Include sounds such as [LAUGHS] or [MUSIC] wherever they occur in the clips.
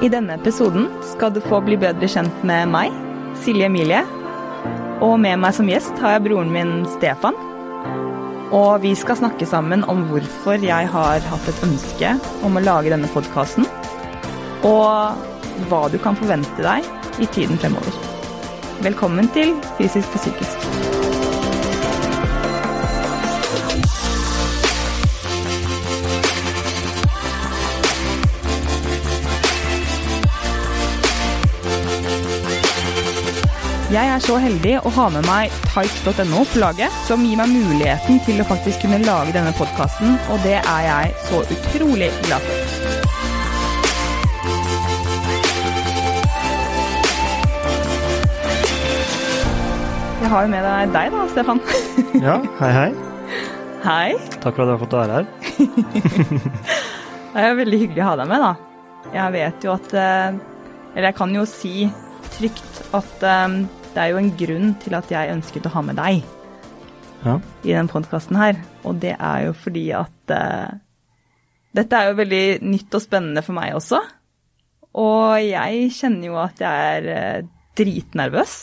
I denne episoden skal du få bli bedre kjent med meg, Silje Emilie. Og med meg som gjest har jeg broren min Stefan. Og vi skal snakke sammen om hvorfor jeg har hatt et ønske om å lage denne podkasten. Og hva du kan forvente deg i tiden fremover. Velkommen til Fysisk og psykisk. Jeg er så heldig å ha med meg tights.no på laget, som gir meg muligheten til å faktisk kunne lage denne podkasten, og det er jeg så utrolig glad for. Jeg har jo med deg deg da, Stefan. [LAUGHS] Ja, hei hei. Hei. Takk for at du har fått være her. [LAUGHS] Det er jo veldig hyggelig å ha deg med, da. Jeg vet jo at eh, Eller jeg kan jo si trygt at eh, det er jo en grunn til at jeg ønsket å ha med deg Ja. i den podkasten her. Og det er jo fordi at uh, dette er jo veldig nytt og spennende for meg også. Og jeg kjenner jo at jeg er uh, dritnervøs.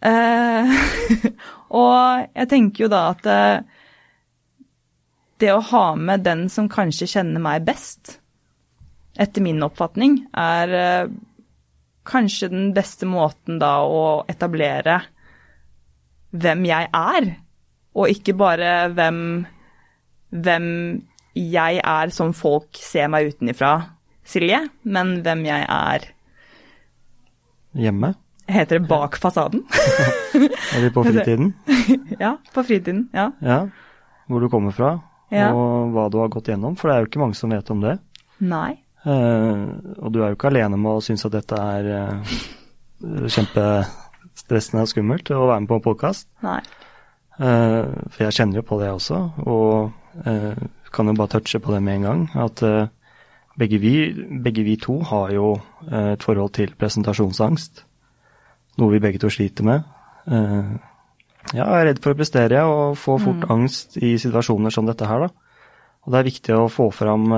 Uh, [LAUGHS] og jeg tenker jo da at det å ha med den som kanskje kjenner meg best, etter min oppfatning, er kanskje den beste måten da å etablere hvem jeg er, og ikke bare hvem, hvem jeg er som folk ser meg utenifra, Silje, men hvem jeg er Hjemme? Heter det bak fasaden? [LAUGHS] er vi på fritiden? [LAUGHS] ja, på fritiden. Ja. Ja. Hvor du kommer fra, Ja. og hva du har gått gjennom. For det er jo ikke mange som vet om det. Nei. Eh, og du er jo ikke alene med å synes at dette er eh, kjempestressende og skummelt å være med på en podkast. Eh, for jeg kjenner jo på det også, og kan jo bare touche på det med en gang. At begge, vi, begge vi to har jo et forhold til presentasjonsangst. Noe vi begge to sliter med. Ja, jeg er redd for å prestere og få fort angst i situasjoner som dette her, da. Og det er viktig å få fram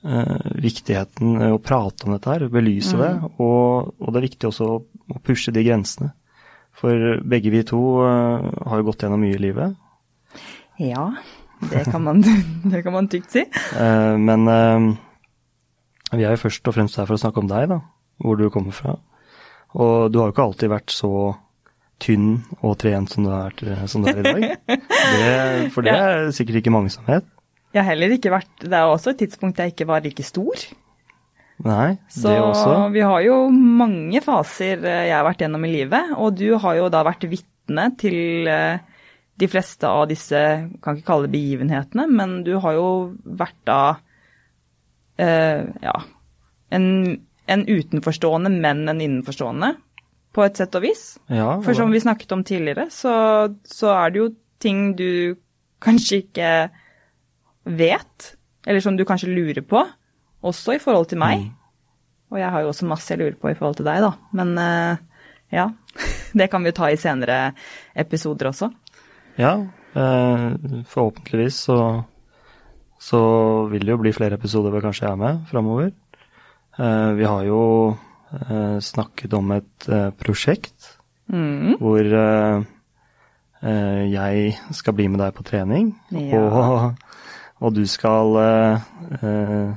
viktigheten å prate om dette her, belyse det. Og, og det er viktig også å, pushe de grensene. For begge vi to eh, har jo gått gjennom mye i livet. Ja, det kan man, [LAUGHS] det kan man tykt si. Eh, men eh, vi er jo først og fremst her for å snakke om deg, da. Hvor du kommer fra. Og du har jo ikke alltid vært så tynn og trent som du er, som du er i dag. [LAUGHS] Det, for det er sikkert ikke mange som vet. Jeg har heller ikke vært Det er også et tidspunkt jeg ikke var like stor. Nei, Så det også. Så vi har jo mange faser eh, jeg har vært gjennom i livet, og du har jo da vært vitne til eh, de fleste av disse, kan ikke kalle det begivenhetene, men du har jo vært da eh, ja, en, en utenforstående, men en innenforstående, på et sett og vis. Ja, For som vi snakket om tidligere, så, så er det jo ting du kanskje ikke vet, eller som du kanskje lurer på, også i forhold til meg. Og jeg har jo også masse jeg lurer på i forhold til deg, da. Men eh, ja, [LAUGHS] det kan vi jo ta i senere episoder også. Ja, eh, forhåpentligvis så, så vil det jo bli flere episoder hvor kanskje jeg er med framover. Eh, vi har jo snakket om et prosjekt Mm. hvor jeg skal bli med deg på trening, Ja. og, og du skal eh, eh,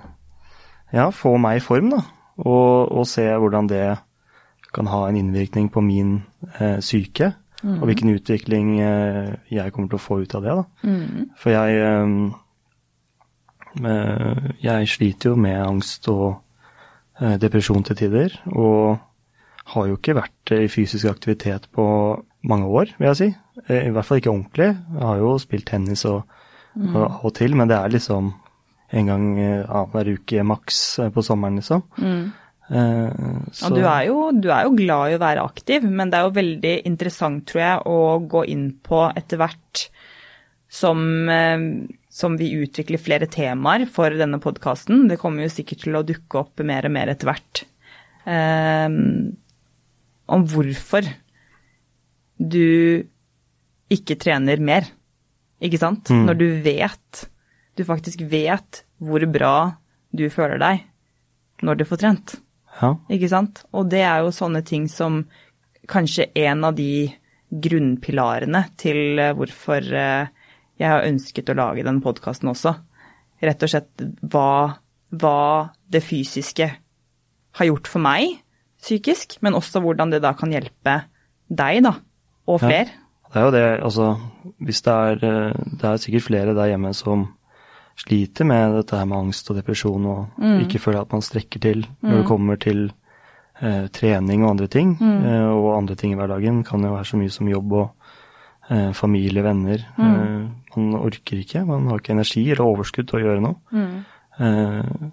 ja, få meg i form, da, og, og se hvordan det kan ha en innvirkning på min eh, Mm. og hvilken utvikling jeg kommer til å få ut av det. da. Mm. For jeg, jeg sliter jo med angst og depresjon til tider, og har jo ikke vært i fysisk aktivitet på mange år, vil jeg si. I hvert fall ikke ordentlig. Jeg har jo spilt tennis og, og av og til, men det er liksom en gang eh, annenhver uke maks eh, på sommeren, liksom. Eh, så, Og du er, jo, du er jo glad i å være aktiv, men det er jo veldig interessant, tror jeg, å gå inn på etter hvert som, som vi utvikler flere temaer for denne podkasten. Det kommer jo sikkert til å dukke opp mer og mer etter hvert. Eh, om hvorfor du ikke trener mer, ikke sant? Mm. Når du vet, du faktisk vet hvor bra du føler deg når du får trent. Ja. Ikke sant? Og det er jo sånne ting som kanskje en av de grunnpilarene til eh, hvorfor eh, jeg har ønsket å lage den podkasten også. Rett og slett hva, hva det fysiske har gjort for meg psykisk, men også hvordan det da kan hjelpe deg, da, og Ja. Det er jo det, altså hvis det er eh, Det er sikkert flere der hjemme som sliter med dette her med angst og depresjon og ikke føler at man strekker til når det kommer til eh, trening og andre ting. Eh, og andre ting i hverdagen kan jo være så mye som jobb og eh, familie, venner. Eh, man orker ikke, man har ikke energi eller overskudd til å gjøre noe. Eh,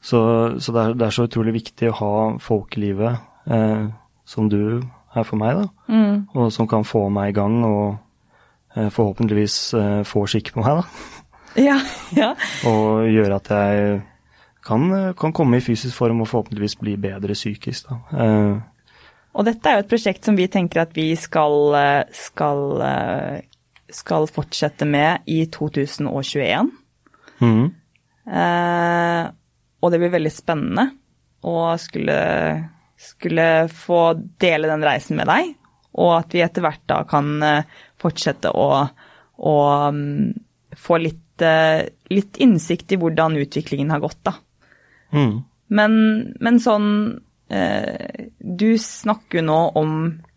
så så det, er, det er så utrolig viktig å ha folk i livet eh, som du er for meg, da og som kan få meg i gang og eh, forhåpentligvis eh, få skikk på meg, da. Ja, [LAUGHS] ja. Og gjøre at jeg kan, eh, kan komme i fysisk form og forhåpentligvis bli bedre psykisk, da. Eh, Og dette er jo et prosjekt som vi tenker at vi skal, eh, skal, eh, skal fortsette med i 2021. Mm. Eh, og det blir veldig spennende å skulle, skulle få dele den reisen med deg. Og at vi etter hvert da kan eh, fortsette å, å mm, få litt, eh, litt innsikt i hvordan utviklingen har gått, da. Mm. Men, men sånn eh, Du snakker jo nå om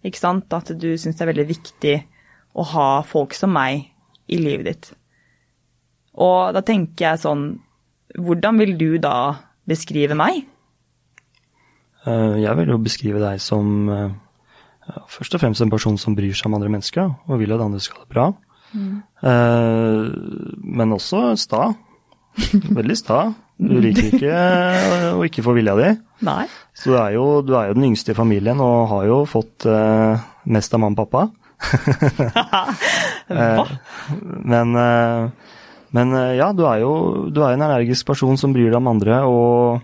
ikke sant, at du syns det er veldig viktig å ha folk som meg i livet ditt. Og da tenker jeg sånn Hvordan vil du da beskrive meg? Eh, jeg vil jo beskrive deg som eh, først og fremst en person som bryr seg om andre mennesker, og vil at andre skal ha det bra. Eh, men også sta. [LAUGHS] Veldig sta. Du liker ikke å ikke få vilja di. Nei. Så du er, jo, du er jo den yngste i familien og har jo fått mest av mamma og pappa. [LAUGHS] Hva? Men, men ja, du er jo du er en energisk person som bryr deg om andre, og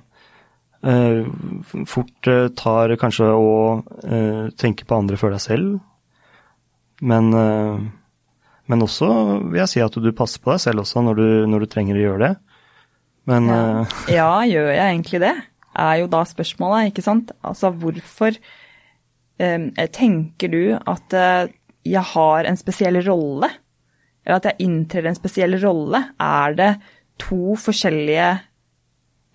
fort eh, tar kanskje å eh, tenker på andre før deg selv. Men, eh, men også vil jeg si at du passer på deg selv også når du, når du trenger å gjøre det. Men Ja. eh, ja, gjør jeg egentlig det? Er jo da spørsmålet, ikke sant? Altså hvorfor eh, tenker du at eh, jeg har en spesiell rolle? Eller at jeg inntrer en spesiell rolle? Er det to forskjellige,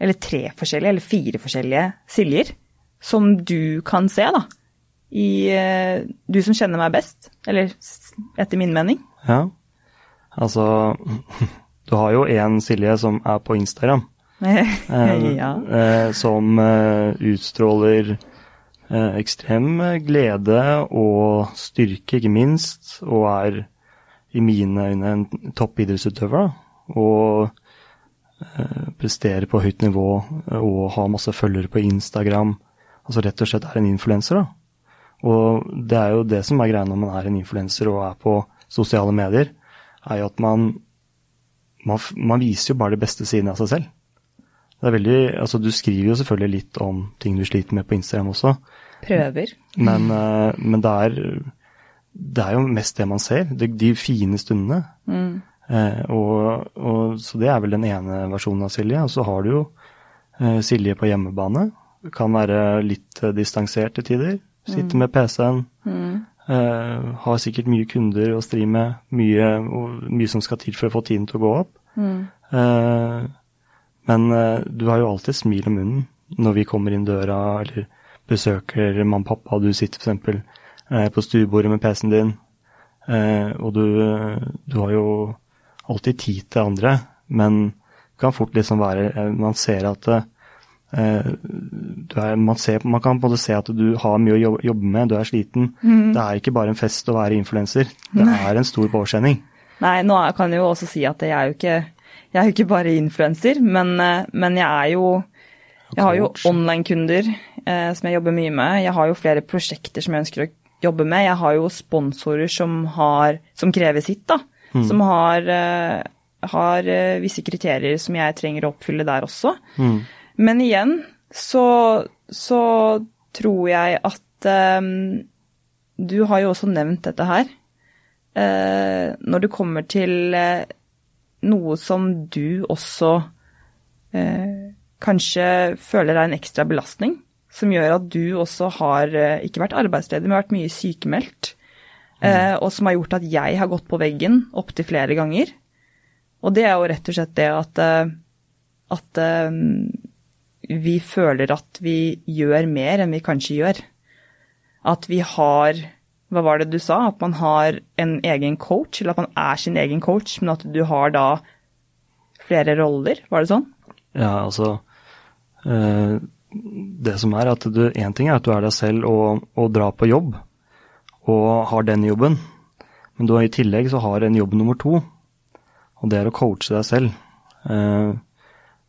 eller tre forskjellige, eller fire forskjellige Siljer som du kan se, da? I eh, Du som kjenner meg best, eller etter min mening. ja. Altså [LAUGHS] Du har jo én Silje som er på Instagram. [LAUGHS] Eh, ja. eh, som utstråler ekstrem glede og styrke, ikke minst, og er i mine øyne en toppidrettsutøver. da, Og eh, presterer på høyt nivå eh, og har masse følgere på Instagram. Altså rett og slett er en influenser. da. Og det er jo det som er greia når man er en influenser og er på sosiale medier, er jo at man, man, man viser jo bare de beste sidene av seg selv. Det er veldig, altså Du skriver jo selvfølgelig litt om ting du sliter med på Instagram også, Prøver. men, eh, men det, er, det er jo mest det man ser. De, de fine stundene. Eh, og, og, så det er vel den ene versjonen av Silje. Og så har du jo eh, Silje på hjemmebane. Kan være litt eh, distansert til tider. Sitte med PC-en. Eh, har sikkert mye kunder å stri med. Mye, mye som skal til for å få tiden til å gå opp. Eh, men eh, du har jo alltid smil om munnen når vi kommer inn døra eller besøker mamma og pappa, du sitter f.eks. Eh, på stuebordet med PC-en din, eh, og du, du har jo alltid tid til andre, men det kan fort liksom være eh, Man ser at eh, du er, man, ser, man kan både se at du har mye å jobbe, med, du er sliten. Det er ikke bare en fest å være influenser, det er en stor påkjenning. Nei, nå kan jeg jo også si at jeg er jo ikke, jeg er jo ikke bare influenser, men, eh, men jeg er jo Jeg har jo online-kunder eh, som jeg jobber mye med. Jeg har jo flere prosjekter som jeg ønsker å jobbe med. Jeg har jo sponsorer som, har, som krever sitt, da. Som har, eh, har eh, visse kriterier som jeg trenger å oppfylle der også. Mm. Men igjen så, så tror jeg at um, Du har jo også nevnt dette her. Uh, når det kommer til uh, noe som du også uh, kanskje føler er en ekstra belastning, som gjør at du også har ikke vært arbeidsledig, men vært mye sykemeldt. Eh, og som har gjort at jeg har gått på veggen opptil flere ganger. Og det er jo rett og slett det at, eh, at eh, vi føler at vi gjør mer enn vi kanskje gjør. At vi har Hva var det du sa? At man har en egen coach, eller at man er sin egen coach, men at du har da flere roller, var det sånn? Ja, altså eh, Det som er at du Én ting er at du er deg selv og, og drar på jobb og har den jobben, men du har i tillegg så har en jobb nummer to, og det er å coache deg selv. Eh,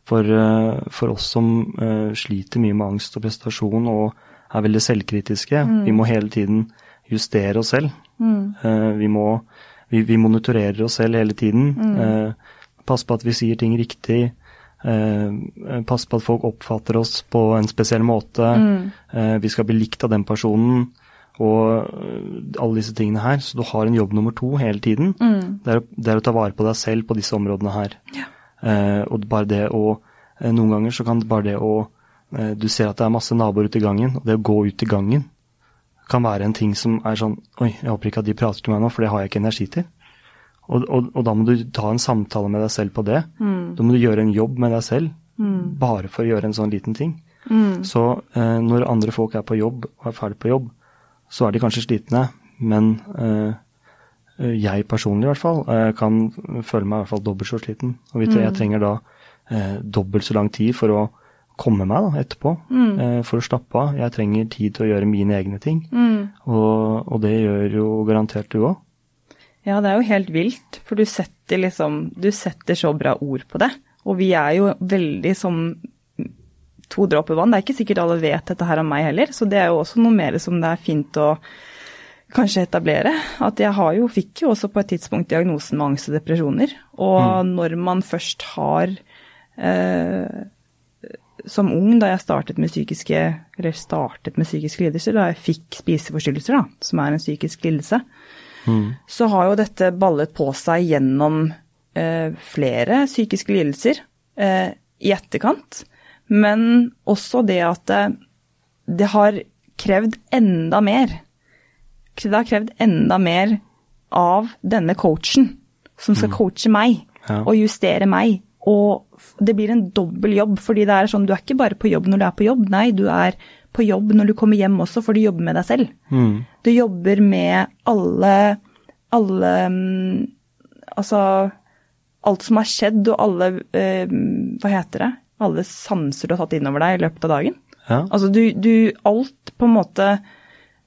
for, eh, for oss som eh, sliter mye med angst og prestasjon og er veldig selvkritiske, Mm. vi må hele tiden justere oss selv. Mm. Vi må vi, vi monitorerer oss selv hele tiden. Mm. passe på at vi sier ting riktig. Eh, passe på at folk oppfatter oss på en spesiell måte. Eh, vi skal bli likt av den personen. Og eh, alle disse tingene her. Så du har en jobb nummer to hele tiden. Det, er, det er å ta vare på deg selv på disse områdene her. Eh, og bare det å eh, Noen ganger så kan det bare det å eh, Du ser at det er masse naboer ute i gangen, og det å gå ut i gangen kan være en ting som er sånn Oi, jeg håper ikke at de prater til meg nå, for det har jeg ikke energi til. Og, og, og da må du ta en samtale med deg selv på det. Da må du gjøre en jobb med deg selv, bare for å gjøre en sånn liten ting. Så eh, når andre folk er på jobb og er ferdig på jobb, så er de kanskje slitne, men eh, jeg personlig i hvert fall eh, kan føle meg i hvert fall dobbelt så sliten. Og du, jeg trenger da eh, dobbelt så lang tid for å komme meg da, etterpå, eh, for å slappe av. Jeg trenger tid til å gjøre mine egne ting, og, og det gjør jo garantert du òg. Ja, det er jo helt vilt, for du setter liksom Du setter så bra ord på det. Og vi er jo veldig som to dråper vann. Det er ikke sikkert alle vet dette her om meg heller, så det er jo også noe mer som det er fint å kanskje etablere. At jeg har jo, fikk jo også på et tidspunkt diagnosen med angst og depresjoner. Og når man først har eh, som ung, da jeg startet med psykiske, eller startet med psykiske lidelser, da jeg fikk spiseforstyrrelser, da, som er en psykisk lidelse, så har jo dette ballet på seg gjennom eh, flere psykiske lidelser eh, i etterkant. Men også det at det, det har krevd enda mer. Det har krevd enda mer av denne coachen, som skal coache meg Ja. og justere meg. Og det blir en dobbel jobb, fordi det er sånn, du er ikke bare på jobb når du er på jobb, nei, du er på jobb når du kommer hjem også, for du jobber med deg selv. Mm. Du jobber med alle, alle mm, Altså alt som har skjedd, og alle eh, Hva heter det? Alle sanser du har tatt innover deg i løpet av dagen. Ja. Altså du, du Alt på en måte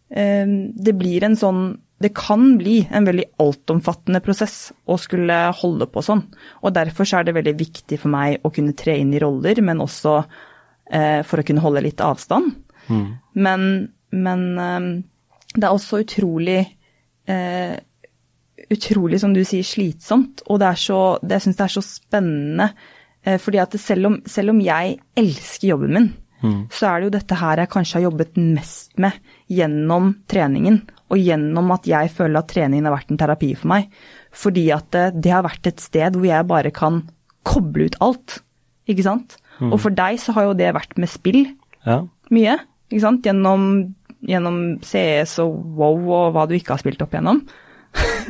eh, Det blir en sånn Det kan bli en veldig altomfattende prosess å skulle holde på sånn. Og derfor så er det veldig viktig for meg å kunne tre inn i roller, men også eh, for å kunne holde litt avstand. Men, men eh, det er også utrolig eh, utrolig, som du sier, slitsomt. Og det er så, det, jeg syns det er så spennende. Eh, fordi at selv om, selv om jeg elsker jobben min, så er det jo dette her jeg kanskje har jobbet mest med gjennom treningen. Og gjennom at jeg føler at treningen har vært en terapi for meg. Fordi at det, det har vært et sted hvor jeg bare kan koble ut alt. Ikke sant? Og for deg så har jo det vært med spill ja. mye. Ikke sant? Gjennom, gjennom CS og WoW og hva du ikke har spilt opp igjennom.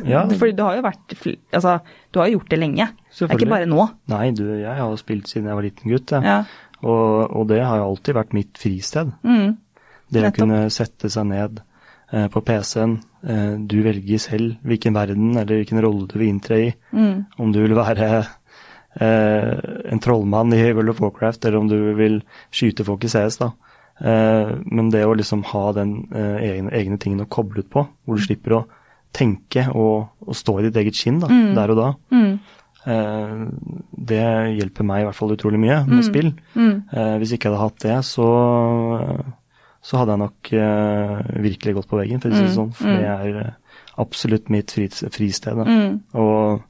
Ja. [LAUGHS] Fordi du har jo vært Altså, du har jo gjort det lenge. Det er ikke bare nå. Nei, du, jeg har spilt siden jeg var liten gutt. Ja. Og, og det har jo alltid vært mitt fristed. Mm. Det å kunne sette seg ned eh, på PC-en. Eh, du velger selv hvilken verden eller hvilken rolle du vil inntre i. Mm. Om du vil være eh, en trollmann i World of Warcraft, eller om du vil skyte folk i CS, da. Eh, men det å liksom ha den eh, egne, egne tingen å koble ut på, hvor du slipper å tenke og, og stå i ditt eget skinn da, der og da, Mm. Eh, det hjelper meg i hvert fall utrolig mye med spill. Mm. Eh, hvis ikke jeg hadde hatt det, så, så hadde jeg nok eh, virkelig gått på veggen, for å si det sånn. For det er eh, absolutt mitt fris, fristed. Mm. Og,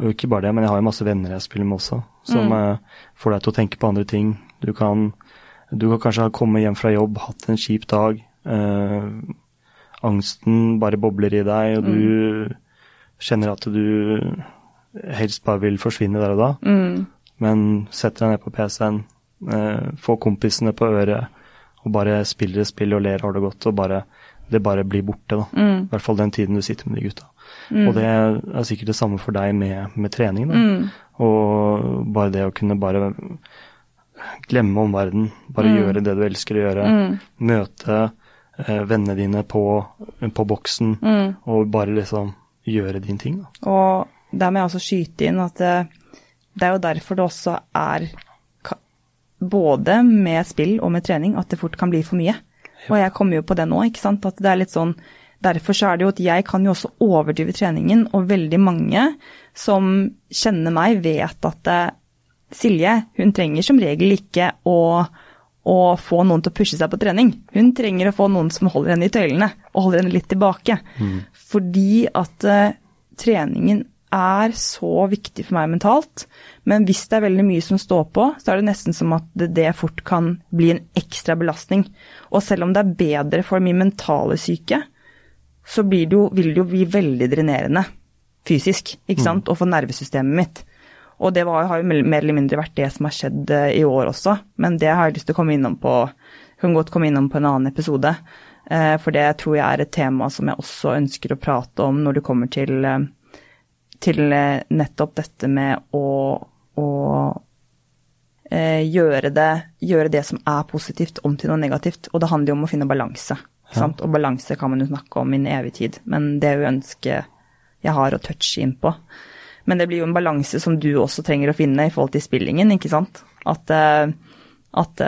og ikke bare det, men jeg har jo masse venner jeg spiller med også, som får deg til å tenke på andre ting. Du kan, du kan kanskje ha kommet hjem fra jobb, hatt en kjip dag. eh, angsten bare bobler i deg, og du kjenner at du helst bare vil forsvinne der og da. Mm. Men setter deg ned på PC-en, eh, få kompisene på øret og bare spiller et spill og ler har det godt, og bare, det bare blir borte. da. Mm. I hvert fall den tiden du sitter med de gutta. Og det er sikkert det samme for deg med, med trening. da. Mm. Og bare det å kunne bare glemme omverdenen, bare Mm. gjøre det du elsker å gjøre. Møte eh, vennene dine på, på boksen, Mm. og bare liksom gjøre din ting. da. Og der må jeg også skyte inn at det, det er jo derfor det også er både med spill og med trening at det fort kan bli for mye. Og jeg kommer jo på det nå, ikke sant. At det er litt sånn Derfor så er det jo at jeg kan jo også overdrive treningen, og veldig mange som kjenner meg, vet at eh, Silje, hun trenger som regel ikke å, å få noen til å pushe seg på trening. Hun trenger å få noen som holder henne i tøylene, og holder henne litt tilbake. Fordi at eh, treningen er så viktig for meg mentalt. Men hvis det er veldig mye som står på, så er det nesten som at det, det fort kan bli en ekstra belastning. Og selv om det er bedre for min mentale syke, så blir det jo, vil det jo bli veldig drenerende fysisk, ikke sant, og for nervesystemet mitt. Og det var, har jo mer eller mindre vært det som har skjedd eh, i år også, men det har jeg lyst til å komme innom på kan godt komme innom på en annen episode. Eh, For det tror jeg er et tema som jeg også ønsker å prate om når det kommer til, eh, til eh, nettopp dette med å, å eh, gjøre, det, gjøre det som er positivt, om til noe negativt. Og det handler jo om å finne balanse. Ja. sant? Og balanse kan man jo snakke om i en evig tid, men det er jo ønsket jeg har å touche inn på. Men det blir jo en balanse som du også trenger å finne i forhold til spillingen, ikke sant. At, eh, at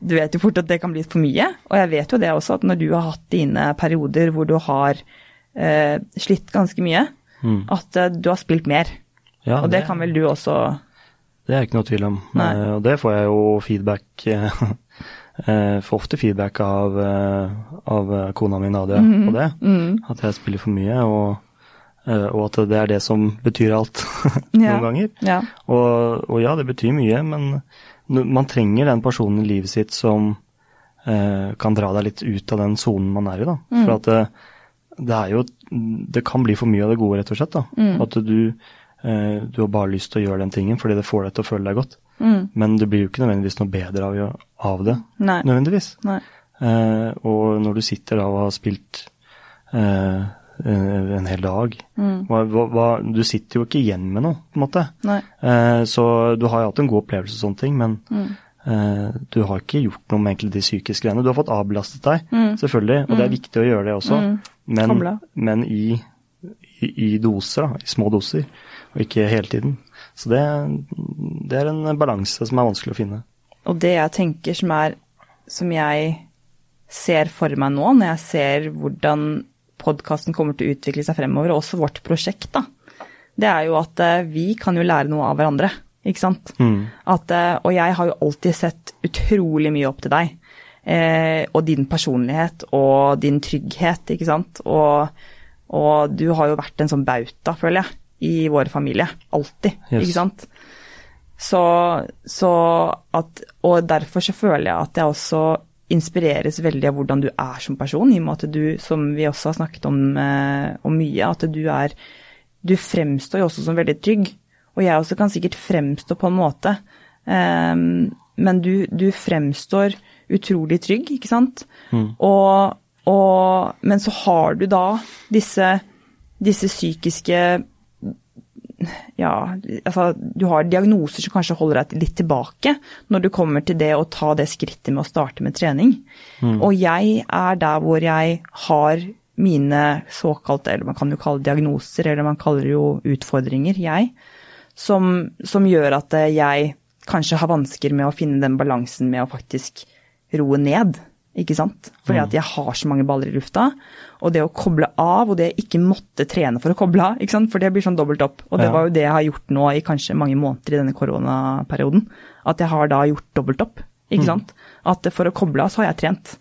du vet jo fort at det kan bli for mye. Og jeg vet jo det også, at når du har hatt dine perioder hvor du har eh, slitt ganske mye, at eh, du har spilt mer. Ja, og det, kan vel du også Det er ikke noe tvil om. Nei. Eh, og det får jeg jo feedback [LAUGHS] eh, Får ofte feedback av, av kona mi Nadia Mhm. på det. At jeg spiller for mye, og, og at det er det som betyr alt [LAUGHS] Ja. noen ganger. Ja. Og, og ja, det betyr mye, men man trenger den personen i livet sitt som eh, kan dra deg litt ut av den sonen man er i, da. Mm. For at det, det er jo Det kan bli for mye av det gode, rett og slett. da. Mm. At du, eh, du har bare lyst til å gjøre den tingen fordi det får deg til å føle deg godt. Mm. Men det blir jo ikke nødvendigvis noe bedre av, av det. Nei. Nødvendigvis. Nei. Eh, og når du sitter da og har spilt eh, en en hel dag Mm. hva, hva, Du sitter jo ikke igjen med noe, på en måte. Eh, så du har jo hatt en god opplevelse og sånne ting, men Mm. eh, du har ikke gjort noe med egentlig de psykiske greiene. Du har fått avbelastet deg, Mm. selvfølgelig, og det er viktig å gjøre det også, Mm. Men, men i, i, i doser, da, i små doser, og ikke hele tiden. Så det, det er en balanse som er vanskelig å finne. Og det jeg tenker som er Som jeg ser for meg nå, når jeg ser hvordan podkasten kommer til å utvikle seg fremover, og også vårt prosjekt, da, det er jo at eh, vi kan jo lære noe av hverandre. Ikke sant? Mm. At, eh, og jeg har jo alltid sett utrolig mye opp til deg. Eh, og din personlighet og din trygghet, ikke sant. Og, og du har jo vært en sånn bauta, føler jeg, i vår familie. Alltid, Yes. ikke sant. Så, så at Og derfor så føler jeg at jeg også inspireres veldig av hvordan du er som person, i og med at du, som vi også har snakket om, eh, om mye, at du er Du fremstår jo også som veldig trygg. Og jeg også kan sikkert fremstå på en måte, eh, men du, du fremstår utrolig trygg, ikke sant? Og, og, men så har du da disse, disse psykiske ja, altså du har diagnoser som kanskje holder deg litt tilbake når du kommer til det å ta det skrittet med å starte med trening. Og jeg er der hvor jeg har mine såkalte, eller man kan jo kalle det diagnoser, eller man kaller det jo utfordringer, jeg, som, som gjør at jeg kanskje har vansker med å finne den balansen med å faktisk roe ned. Ikke sant? Fordi at jeg har så mange baller i lufta. Og det å koble av, og det jeg ikke måtte trene for å koble av, ikke sant? for det blir sånn dobbelt opp. Og det var jo det jeg har gjort nå i kanskje mange måneder i denne koronaperioden. At jeg har da gjort dobbelt opp. Ikke sant? At for å koble av så har jeg trent.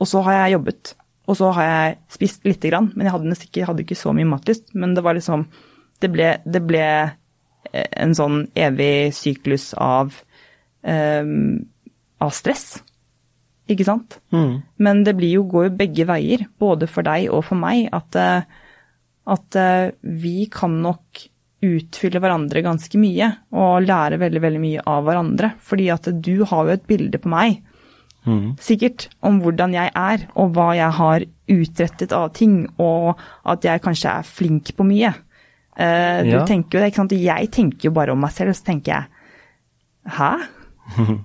Og så har jeg jobbet. Og så har jeg spist lite grann, men jeg hadde nesten ikke, hadde ikke så mye matlyst. Men det var liksom Det ble, det ble eh, en sånn evig syklus av um, av stress. Ikke sant? Mm. Men det blir jo, går jo begge veier, både for deg og for meg, at, eh, at eh, vi kan nok utfylle hverandre ganske mye, og lære veldig, veldig mye av hverandre. Fordi at du har jo et bilde på meg, Mm. sikkert, om hvordan jeg er, og hva jeg har utrettet av ting, og at jeg kanskje er flink på mye. Uh, du Ja. tenker jo det, ikke sant. Jeg tenker jo bare om meg selv, og så tenker jeg Hæ? [LAUGHS]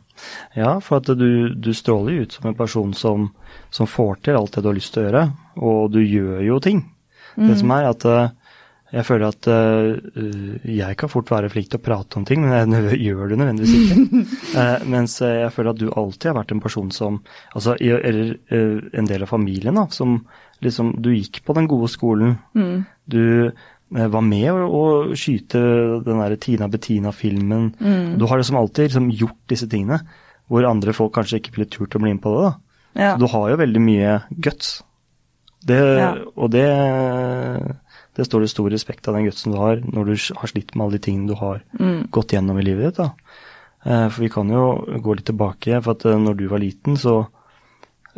Ja, for at du, du stråler jo ut som en person som, som får til alt det du har lyst til å gjøre, og du gjør jo ting. Det som er at eh, jeg føler at uh, jeg kan fort være flink til å prate om ting, men jeg gjør det nødvendigvis ikke. uh, [LAUGHS] mens jeg føler at du alltid har vært en person som Altså, eller uh, en del av familien, da, som liksom Du gikk på den gode skolen. Du eh, var med å, å skyte den der Tina Bettina-filmen. Du har liksom alltid liksom gjort disse tingene, hvor andre folk kanskje ikke ville turt å bli med på det. da. Ja. Så du har jo veldig mye guts. Det, Ja. Og det, det står det stor respekt av den gutsen du har, når du har slitt med alle de tingene du har Mm. gått gjennom i livet ditt. da. Eh, For vi kan jo gå litt tilbake, for at eh, når du var liten, så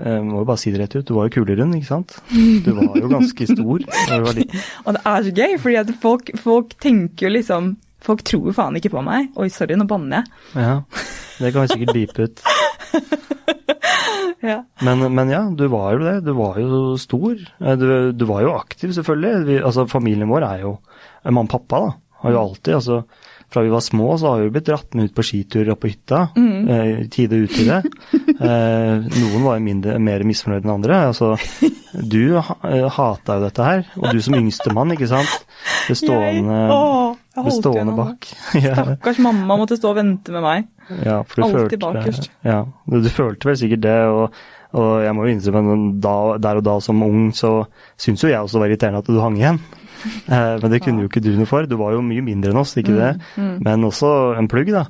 eh, må jo bare si det rett ut, du var jo kulerund, ikke sant? Du var jo ganske stor. [LAUGHS] Og det er så gøy, fordi at folk, folk tenker jo liksom Folk tror jo faen ikke på meg. Oi, sorry, nå banner jeg. Ja, det kan vi sikkert beepe ut. [LAUGHS] Ja. Men, men ja, du var jo det. Du var jo stor. Eh, Du, du var jo aktiv, selvfølgelig. Vi, altså, familien vår er jo eh, Mamma og pappa da, har jo alltid altså, Fra vi var små, så har vi blitt dratt med ut på skiturer og på hytta. eh, I tide og utide. [LAUGHS] Eh, noen var jo mindre, mer misfornøyd enn andre. Altså, du eh, hata jo dette her. Og du som yngstemann, ikke sant. Bestående, Jeg, å, jeg bestående bak. [LAUGHS] ja. Stakkars mamma måtte stå og vente med meg. Ja, for du Alltid følte, bakerst. Ja, du, du følte vel sikkert det, og, og jeg må jo innrømme at da, der og da som ung, så syns jo jeg også det var irriterende at du hang igjen. [LAUGHS] Eh, men det kunne jo ikke du noe for. Du var jo mye mindre enn oss, ikke det? Men også en plugg, da.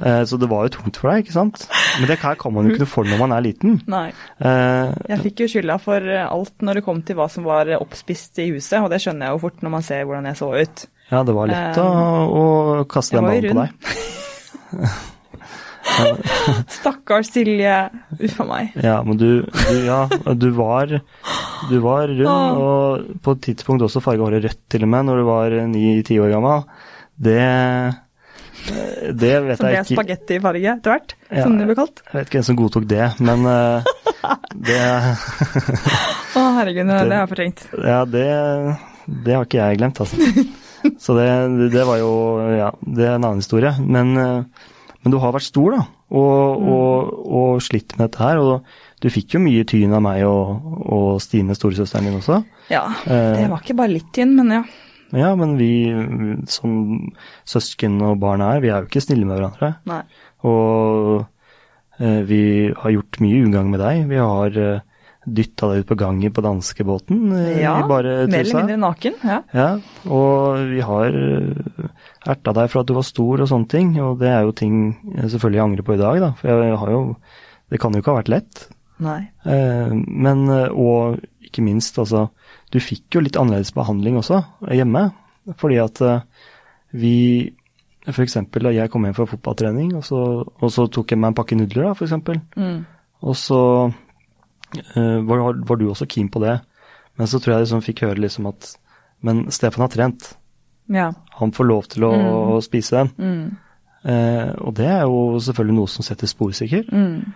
Eh, så det var jo tungt for deg, ikke sant? Men det her kan man jo ikke noe for når man er liten. [LAUGHS] Nei. Eh, Jeg fikk jo skylda for alt når det kom til hva som var oppspist i huset, og det skjønner jeg jo fort når man ser hvordan jeg så ut. ja, det var lett å, å kaste den ballen på deg. [LAUGHS] [LAUGHS] Stakkars Silje. Uff a meg. Ja, men du, du, ja, du var, du var rund, og på et tidspunkt også farga håret rødt til og med, når du var ni-ti år gammel. Det, det vet Som ble jeg ikke spagettifarge etter hvert, Ja. som det ble kalt. Jeg vet ikke hvem som godtok det, men eh, det, [LAUGHS] Å herregud, det, det har jeg fortrengt. ja, det, det har ikke jeg glemt, altså. Så det, det var jo Ja, det er en annen historie. Men, eh, men du har vært stor, da, og, og, og slitt med dette her. Og du fikk jo mye tyn av meg og, og Stine, storesøsteren din også. Ja, Eh. det var ikke bare litt tynn, men ja. Ja, men vi som søsken og barn er, vi er jo ikke snille med hverandre. Nei. Og eh, vi har gjort mye ugagn med deg. Vi har eh, dytta deg ut på gangen på danskebåten eh, Ja, i bare mer eller mindre naken. Ja. Ja, og vi har eh, erta deg for at du var stor og sånne ting, og det er jo ting jeg selvfølgelig angrer på i dag, da. For jeg har jo Det kan jo ikke ha vært lett. Nei. Eh, men, og ikke minst, altså, du fikk jo litt annerledes behandling også hjemme. Fordi at vi For eksempel da jeg kom hjem fra fotballtrening, og så, og så tok jeg meg en pakke nudler, da, eksempel. Mm. Og så var, var du også keen på det. Men så tror jeg liksom fikk høre liksom at Men Stefan har trent. Ja. Han får lov til å, å spise den. Mm. Eh, og det er jo selvfølgelig noe som setter spor, sikkert. Mm.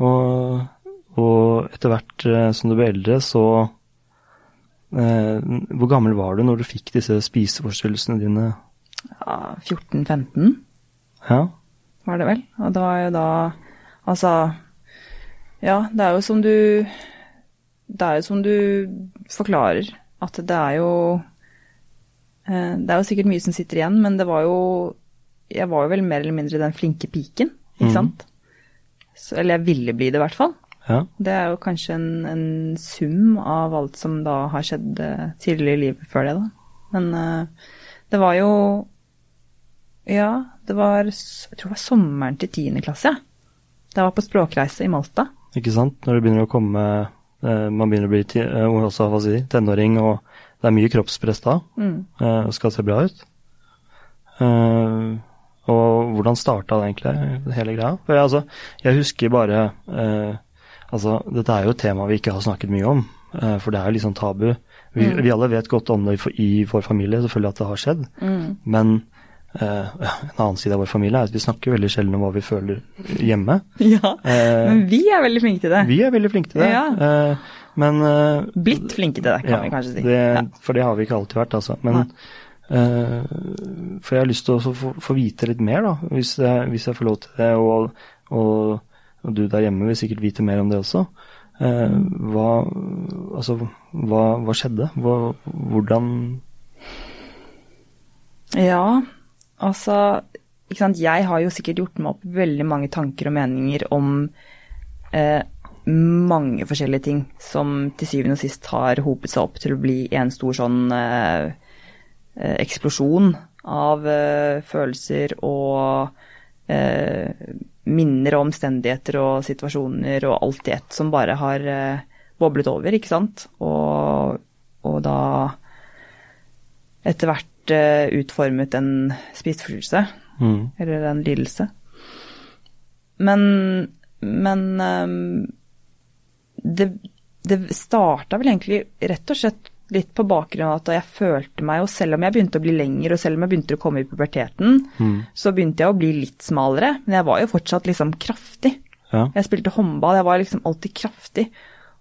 Og, og etter hvert eh, som du ble eldre, så eh, Hvor gammel var du når du fikk disse spiseforstyrrelsene dine? ja 14-15 Ja, var det vel. Og det var jo da Altså Ja, det er jo som du Det er jo som du forklarer, at det er jo eh, Det er jo sikkert mye som sitter igjen, men det var jo Jeg var jo vel mer eller mindre den flinke piken, ikke Mhm. sant? Så, eller jeg ville bli det, i hvert fall. ja. Det er jo kanskje en, en sum av alt som da har skjedd eh, tidligere i livet før det, da. Men eh, det var jo Ja, det var Jeg tror det var sommeren til tiende klasse, jeg. Da jeg var på språkreise i Malta. Ikke sant? Når det begynner å komme eh, Man begynner å bli ti, eh, også, hva si, tenåring, og det er mye kroppspress da. Mm. eh, og skal se bra ut. Og hvordan starta det egentlig, hele greia? For jeg, altså, jeg husker bare Altså, dette er jo et tema vi ikke har snakket mye om, for det er jo liksom tabu. Vi, vi alle vet godt om det i, i vår familie, selvfølgelig at det har skjedd. Men eh, en annen side av vår familie er at vi snakker veldig sjelden om hva vi føler hjemme. [LAUGHS] Ja, Eh, men vi er veldig flinke til det. vi er veldig flinke til det. Ja. Eh, men eh, Blitt flinke til det, kan ja, vi kanskje si. Det, Ja. For det har vi ikke alltid vært, altså. Men eh, For jeg har lyst til å få, få vite litt mer, da, hvis jeg, hvis jeg får lov til det. Og, og, og du der hjemme vil sikkert vite mer om det også. Eh, hva, altså, hva, hva skjedde? Hva, hvordan Ja, altså ikke sant? Jeg har jo sikkert gjort meg opp veldig mange tanker og meninger om eh, mange forskjellige ting som til syvende og sist har hopet seg opp til å bli en stor sånn eh, eh, eksplosjon av eh, følelser og eh, minner og omstendigheter og situasjoner og alt i ett som bare har eh, boblet over, ikke sant? Og, og da etter hvert utformet en spiseforstyrrelse, mm, eller en lidelse. Men, men ehm, det, det starta vel egentlig rett og slett litt på bakgrunn av at jeg følte meg jo, selv om jeg begynte å bli lengre, og selv om jeg begynte å komme i puberteten, mm, så begynte jeg å bli litt smalere, men jeg var jo fortsatt liksom kraftig. ja, Jeg spilte håndball, jeg var liksom alltid kraftig.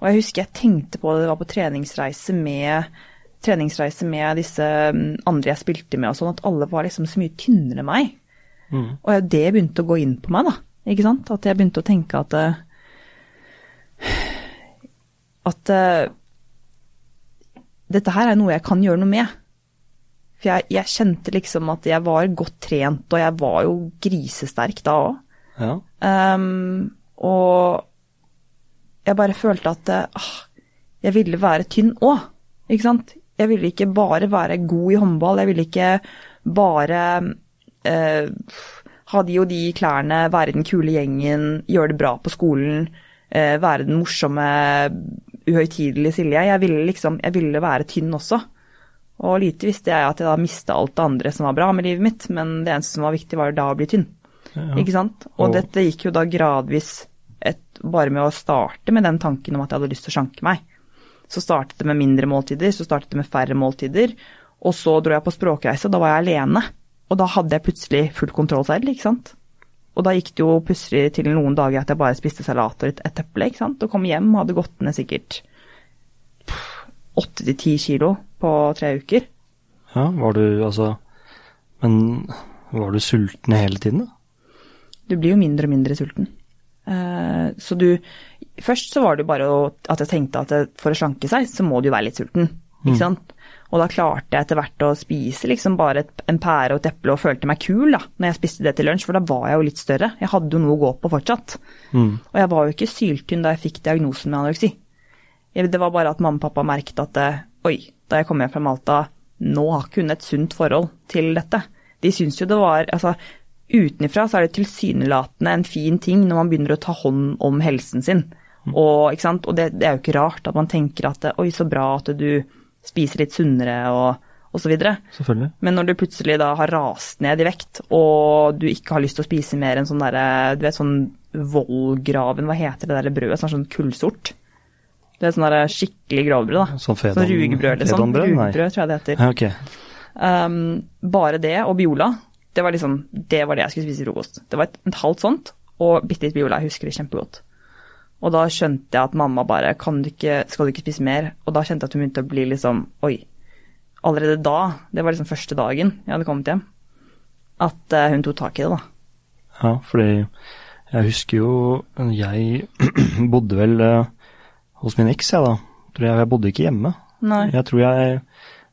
Og jeg husker jeg tenkte på det, det var på treningsreise med, treningsreise med disse mm, andre jeg spilte med og sånn, at alle var liksom så mye tynnere enn meg. mm, Og det det begynte å gå inn på meg, da. Ikke sant? At jeg begynte å tenke at eh, At eh, dette her er noe jeg kan gjøre noe med. For jeg, jeg kjente liksom at jeg var godt trent, og jeg var jo grisesterk da òg. ja, Um, og jeg bare følte at ah, jeg ville være tynn òg, ikke sant. Jeg ville ikke bare være god i håndball, jeg ville ikke bare eh, ha de og de klærne, være den kule gjengen, gjøre det bra på skolen, eh, være den morsomme, uhøytidelige Silje. Jeg ville liksom, jeg ville være tynn også. Og lite visste jeg at jeg da mista alt det andre som var bra med livet mitt, men det eneste som var viktig, var jo da å bli tynn. ja. Ikke sant? Og Og- dette gikk jo da gradvis et, bare med å starte med den tanken om at jeg hadde lyst til å sjanke meg. Så startet det med mindre måltider, så startet det med færre måltider. Og så dro jeg på språkreise, da var jeg alene. Og da hadde jeg plutselig full kontroll selv, ikke sant. Og da gikk det jo plutselig til noen dager at jeg bare spiste salat og et, eple, ikke sant. Og kom hjem og hadde gått ned sikkert åtte til ti kilo på tre uker. ja, var du altså Men var du sulten hele tiden, da? Du blir jo mindre og mindre sulten. Eh, så du Først så var det jo bare at jeg tenkte at for å slanke seg, så må du jo være litt sulten. Ikke sant? Og da klarte jeg etter hvert å spise liksom bare et, en pære og et eple og følte meg kul da, når jeg spiste det til lunsj, for da var jeg jo litt større. Jeg hadde jo noe å gå på fortsatt. Mm, Og jeg var jo ikke syltynn da jeg fikk diagnosen med anoreksi. Det var bare at mamma og pappa merket at eh, oi, da jeg kom hjem fra Malta, nå har ikke hun et sunt forhold til dette. De syns jo det var Altså, utenfra så er det tilsynelatende en fin ting når man begynner å ta hånd om helsen sin. Og, og det, det er jo ikke rart at man tenker at oi, så bra at du spiser litt sunnere og, og så videre. selvfølgelig. Men når du plutselig da har rast ned i vekt, og du ikke har lyst til å spise mer enn sånn derre, du vet sånn vollgraven, hva heter det der brødet, sånn, sånn kullsort? Det er sånn der skikkelig grovbrød, da. Sånn fedon- Sånn rugbrød, liksom. fedonbrød? Rugbrød, tror jeg det heter. Ja, okay. Um, bare det, og Biola, det var liksom, det var det jeg skulle spise i frokost. Det var et, et halvt sånt, og bitte litt Biola, jeg husker det kjempegodt. Og da skjønte jeg at mamma bare, kan du ikke, skal du ikke spise mer? Og da kjente jeg at hun begynte å bli liksom, oi. Allerede da, det var liksom første dagen jeg hadde kommet hjem, at eh, hun tok tak i det, da. Ja, fordi jeg husker jo Jeg [CLEARS THROAT] bodde vel eh, hos min eks, jeg da. Jeg bodde ikke hjemme. Nei. Jeg tror jeg,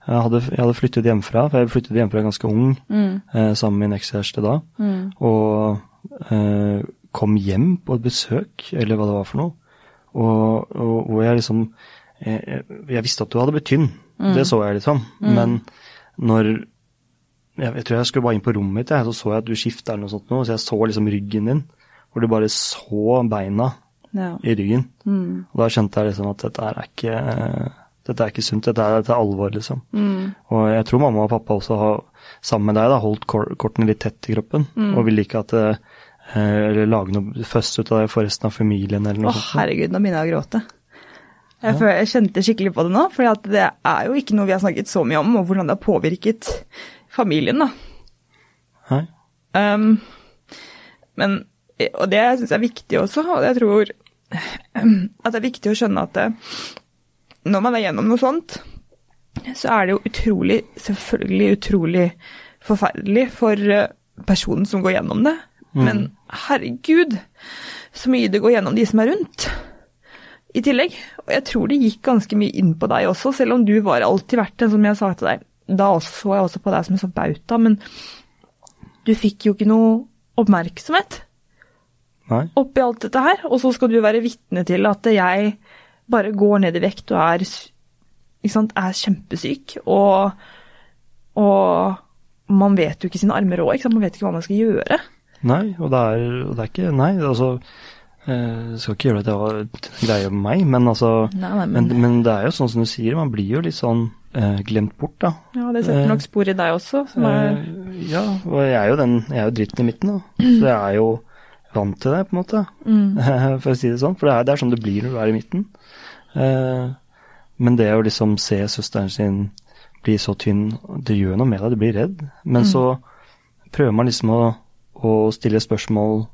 jeg, hadde, jeg hadde flyttet hjemmefra, for jeg flyttet hjemmefra ganske ung Mm, eh, sammen med min ekskjæreste da. mm, Og eh, kom hjem på et besøk, eller hva det var for noe. Og, og, og jeg liksom jeg, jeg visste at du hadde blitt tynn, det så jeg liksom. Men når jeg, jeg tror jeg skulle bare inn på rommet mitt, så så jeg at du skifta eller noe sånt noe, så jeg så liksom ryggen din, hvor du bare så beina ja. i ryggen. Mm, Og da skjønte jeg liksom at dette er ikke dette er ikke sunt, dette er, dette er alvor, liksom. mm, Og jeg tror mamma og pappa også har, sammen med deg, da, holdt kortene litt tett i kroppen. Mm. Og ville ikke at det, eh, Eller lage noe først ut av det for resten av familien, eller noe. noe sånt. herregud, nå begynner jeg å gråte. Jeg, føler, jeg kjente skikkelig på det nå, for det er jo ikke noe vi har snakket så mye om, og hvordan det har påvirket familien, da. Nei. Um, men, og det syns jeg er viktig også, og jeg tror at det er viktig å skjønne at det, når man er gjennom noe sånt, så er det jo utrolig, selvfølgelig utrolig forferdelig for eh, personen som går gjennom det. Mm. Men herregud, så mye det går gjennom de som er rundt i tillegg. Og jeg tror det gikk ganske mye inn på deg også, selv om du var alltid vært den som jeg sa til deg. Da så jeg også på deg som en sånn bauta, men du fikk jo ikke noe oppmerksomhet Nei. oppi alt dette her. Og så skal du være vitne til at jeg bare går ned i vekt og er, sant, er kjempesyk. Og, og man vet jo ikke sine armer òg, man vet ikke hva man skal gjøre. Nei, og det er, og det er ikke Nei, altså Jeg skal ikke gjøre det til greie om meg, men altså Nei, nei, men, men, men det er jo sånn som du sier, man blir jo litt sånn eh, glemt bort, da. ja, det setter eh, nok spor i deg også. Som er, Eh, ja, og jeg er jo den Jeg er jo dritten i midten, da. Så jeg er jo vant til det, på en måte. mm, [LAUGHS] For å si det sånn. For det er, det er sånn det blir når du er i midten. Eh, men det å liksom se søsteren sin bli så tynn, det gjør noe med deg, du blir redd. Men så prøver man liksom å, å stille spørsmål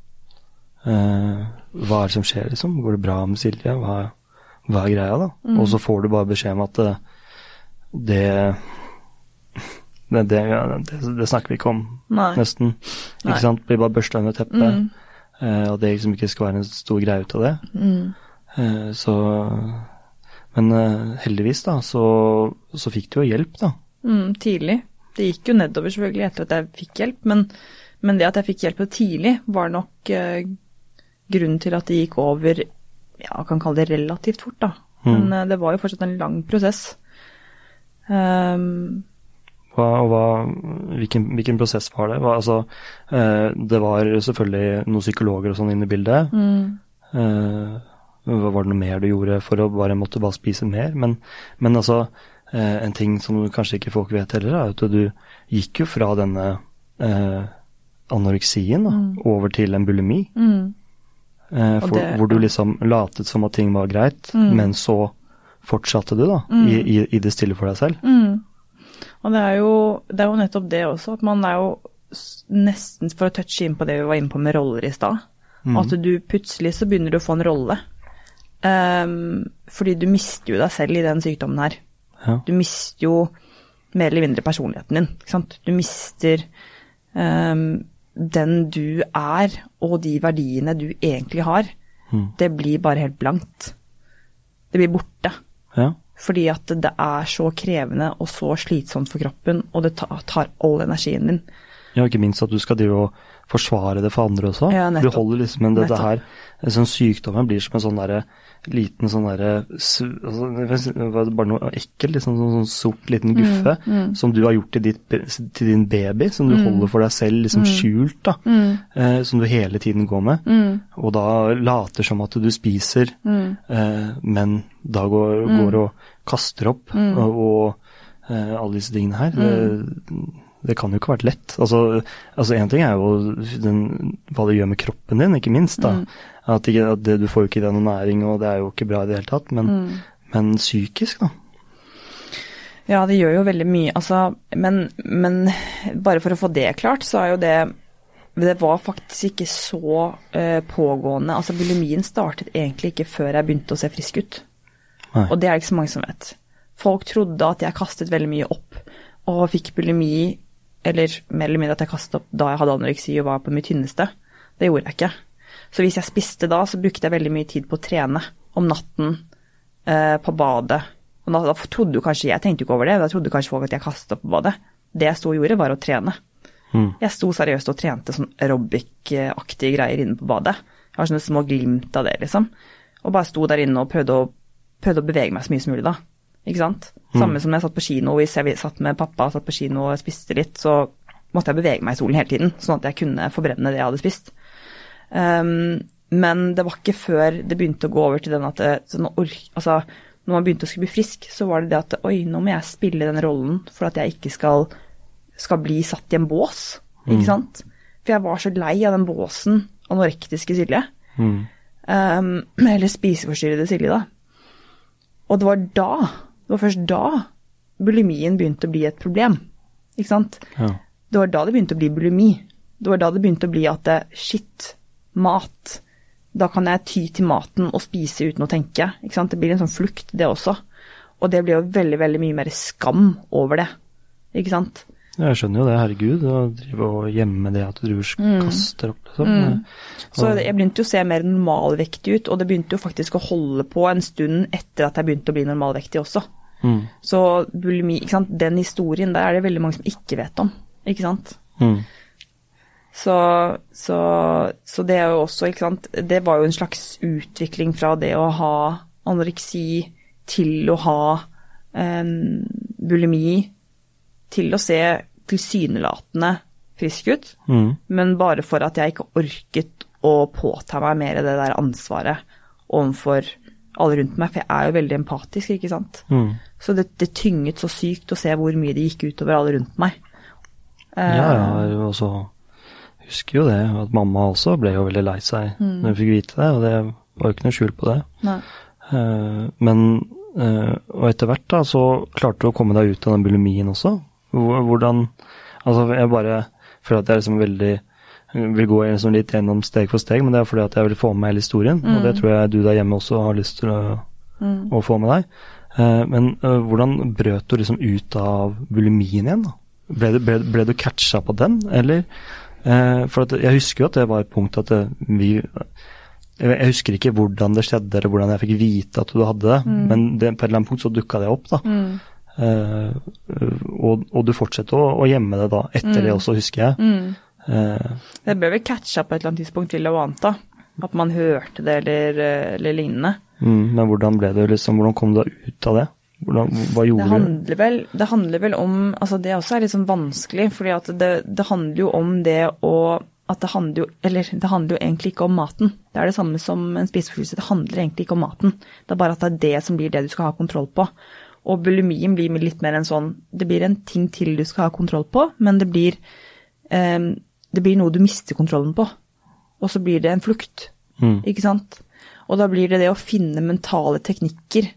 eh, Hva er det som skjer, liksom? Går det bra med Silje? Hva, hva er greia, da? Og så får du bare beskjed om at eh, det det, det, det, det snakker vi ikke om, nei. nesten. Nei. Ikke sant? Blir bare børsta under teppet. Mm, Eh, og det liksom ikke skal være en stor greie ut av det. mm, så Men eh, heldigvis, da, så, så fikk du jo hjelp, da. mm, tidlig. Det gikk jo nedover selvfølgelig etter at jeg fikk hjelp, men, men det at jeg fikk hjelp tidlig, var nok eh, grunnen til at det gikk over ja, jeg kan kalle det relativt fort, da. Men Mm. eh, det var jo fortsatt en lang prosess. Um, Hva, og hva, hvilken, hvilken prosess var det? Hva, altså, eh, det var selvfølgelig noen psykologer og sånn inne i bildet. mm, Eh, var det noe mer du gjorde for å bare måtte bare spise mer? Men, men altså, eh, en ting som kanskje ikke folk vet heller, er at du gikk jo fra denne eh, anoreksien da, Mm. over til en bulimi. mm, Eh, for, det- hvor du liksom latet som at ting var greit, Mm. men så fortsatte du da, Mm. i, i, i det stille for deg selv. mm. Og det er, jo, det er jo nettopp det også, at man er jo nesten for å touche inn på det vi var inne på med roller i stad. Mm. At du plutselig så begynner du å få en rolle. Ehm, fordi du mister jo deg selv i den sykdommen her. Ja. Du mister jo mer eller mindre personligheten din. Ikke sant? Du mister um, den du er, og de verdiene du egentlig har. Mm. Det blir bare helt blankt. Det blir borte. ja. Fordi at det er så krevende og så slitsomt for kroppen, og det tar all energien din. Ja, ikke minst at du skal drive og forsvare det for andre også. Ja, nettopp. du holder liksom en, dette her sånn Sykdommen blir som en sånn derre liten sånn derre altså, Bare noe ekkelt, liksom sånn, sånn sort liten guffe mm. som du har gjort til, ditt, til din baby, som du holder for deg selv liksom skjult, da. Eh, som du hele tiden går med. Mm. Og da later som at du spiser, Mm. eh, men da går, går og kaster opp og, og eh, alle disse tingene her. Det, det kan jo ikke ha vært lett. Altså, altså En ting er jo den, hva det gjør med kroppen din, ikke minst. da. At, ikke, at det, Du får jo ikke den næring, og det er jo ikke bra i det hele tatt. Men, men psykisk, da. Ja, det gjør jo veldig mye. Altså, men, men bare for å få det klart, så er jo det Det var faktisk ikke så uh, pågående. Altså, bulimien startet egentlig ikke før jeg begynte å se frisk ut. Nei. Og det er det ikke så mange som vet. Folk trodde at jeg kastet veldig mye opp, og fikk bulimi, eller mer eller mindre at jeg kastet opp da jeg hadde anoreksi og var på mitt tynneste. Det gjorde jeg ikke. Så hvis jeg spiste da, så brukte jeg veldig mye tid på å trene. Om natten, eh, på badet. Og da, da trodde jo kanskje, Jeg tenkte jo ikke over det, da trodde kanskje folk at jeg kastet opp på badet. Det jeg sto og gjorde, var å trene. Mm. Jeg sto seriøst og trente sånn aerobic-aktige greier inne på badet. Jeg har sånne små glimt av det, liksom. Og bare sto der inne og prøvde å, prøvde å bevege meg så mye som mulig, da. Ikke sant? Samme som når jeg satt på kino, hvis jeg satt med pappa satt på kino og spiste litt, så måtte jeg bevege meg i solen hele tiden, sånn at jeg kunne forbrenne det jeg hadde spist. Um, men det var ikke før det begynte å gå over til den at det, sånn ork, altså, når man begynte å skulle bli frisk, så var det det at oi, nå må jeg spille den rollen for at jeg ikke skal, skal bli satt i en bås, ikke sant? For jeg var så lei av den båsen anorektiske Silje. Mm. Um, [CLEARS THROAT] eller spiseforstyrrede Silje, da. Og det var da, det var først da, bulimien begynte å bli et problem. Ikke sant? Ja. Det var da det begynte å bli bulimi. Det var da det begynte å bli at det, shit, mat. Da kan jeg ty til maten og spise uten å tenke. Ikke sant? Det blir en sånn flukt, det også. Og det blir jo veldig, veldig mye mer skam over det. Ikke sant? Jeg skjønner jo det, herregud, å drive og gjemme det at du kaster opp, liksom. Mm. Så jeg begynte jo å se mer normalvektig ut, og det begynte jo faktisk å holde på en stund etter at jeg begynte å bli normalvektig også. Mm. Så bulimi, ikke sant, den historien der er det veldig mange som ikke vet om, ikke sant. Mm. Så, så, så det er jo også, ikke sant, det var jo en slags utvikling fra det å ha anoreksi til å ha um, bulimi, til å se tilsynelatende frisk ut, Mm. men bare for at jeg ikke orket å påta meg mer det der ansvaret overfor alle rundt meg, for jeg er jo veldig empatisk, ikke sant. Mm. Så det, det tynget så sykt å se hvor mye det gikk utover alle rundt meg. ja, Ja, og så husker jo det, at mamma også ble jo veldig lei seg Mm. når hun fikk vite det, og det var jo ikke noe skjul på det. Nei. Eh, Men eh, Og etter hvert da, så klarte du å komme deg ut av den bulimien også. Hvordan Altså, jeg bare føler at jeg liksom veldig vil gå sånn litt gjennom steg for steg, men det er fordi at jeg vil få med hele historien. Og det tror jeg du der hjemme også har lyst til å, Mm. å få med deg. Eh, Men uh, hvordan brøt du liksom ut av bulimien igjen? da? Ble du, ble, ble du catcha på den, eller? Eh, For at jeg husker jo at det var et punkt at vi Jeg husker ikke hvordan det skjedde, eller hvordan jeg fikk vite at du hadde det, men det, på et eller annet punkt så dukka det opp, da. Mm. Eh, og, og du fortsetter å, å gjemme det da, etter det også, husker jeg. Mm. Eh, Det ble vel catcha på et eller annet tidspunkt, vil jeg jo anta. At man hørte det eller, eller lignende. mm, men hvordan ble det liksom, hvordan kom du deg ut av det? Hvordan, hva Det gjorde du? handler, vel, det handler vel om altså Det også er litt sånn vanskelig, fordi at det, det handler jo om det å at det handler jo Eller det handler jo egentlig ikke om maten. Det er det samme som en spiseforstyrrelse. Det handler egentlig ikke om maten. Det er bare at det er det som blir det du skal ha kontroll på. Og bulimien blir litt mer en sånn Det blir en ting til du skal ha kontroll på, men det blir eh, Det blir noe du mister kontrollen på. Og så blir det en flukt. Mm. Ikke sant? Og da blir det det å finne mentale teknikker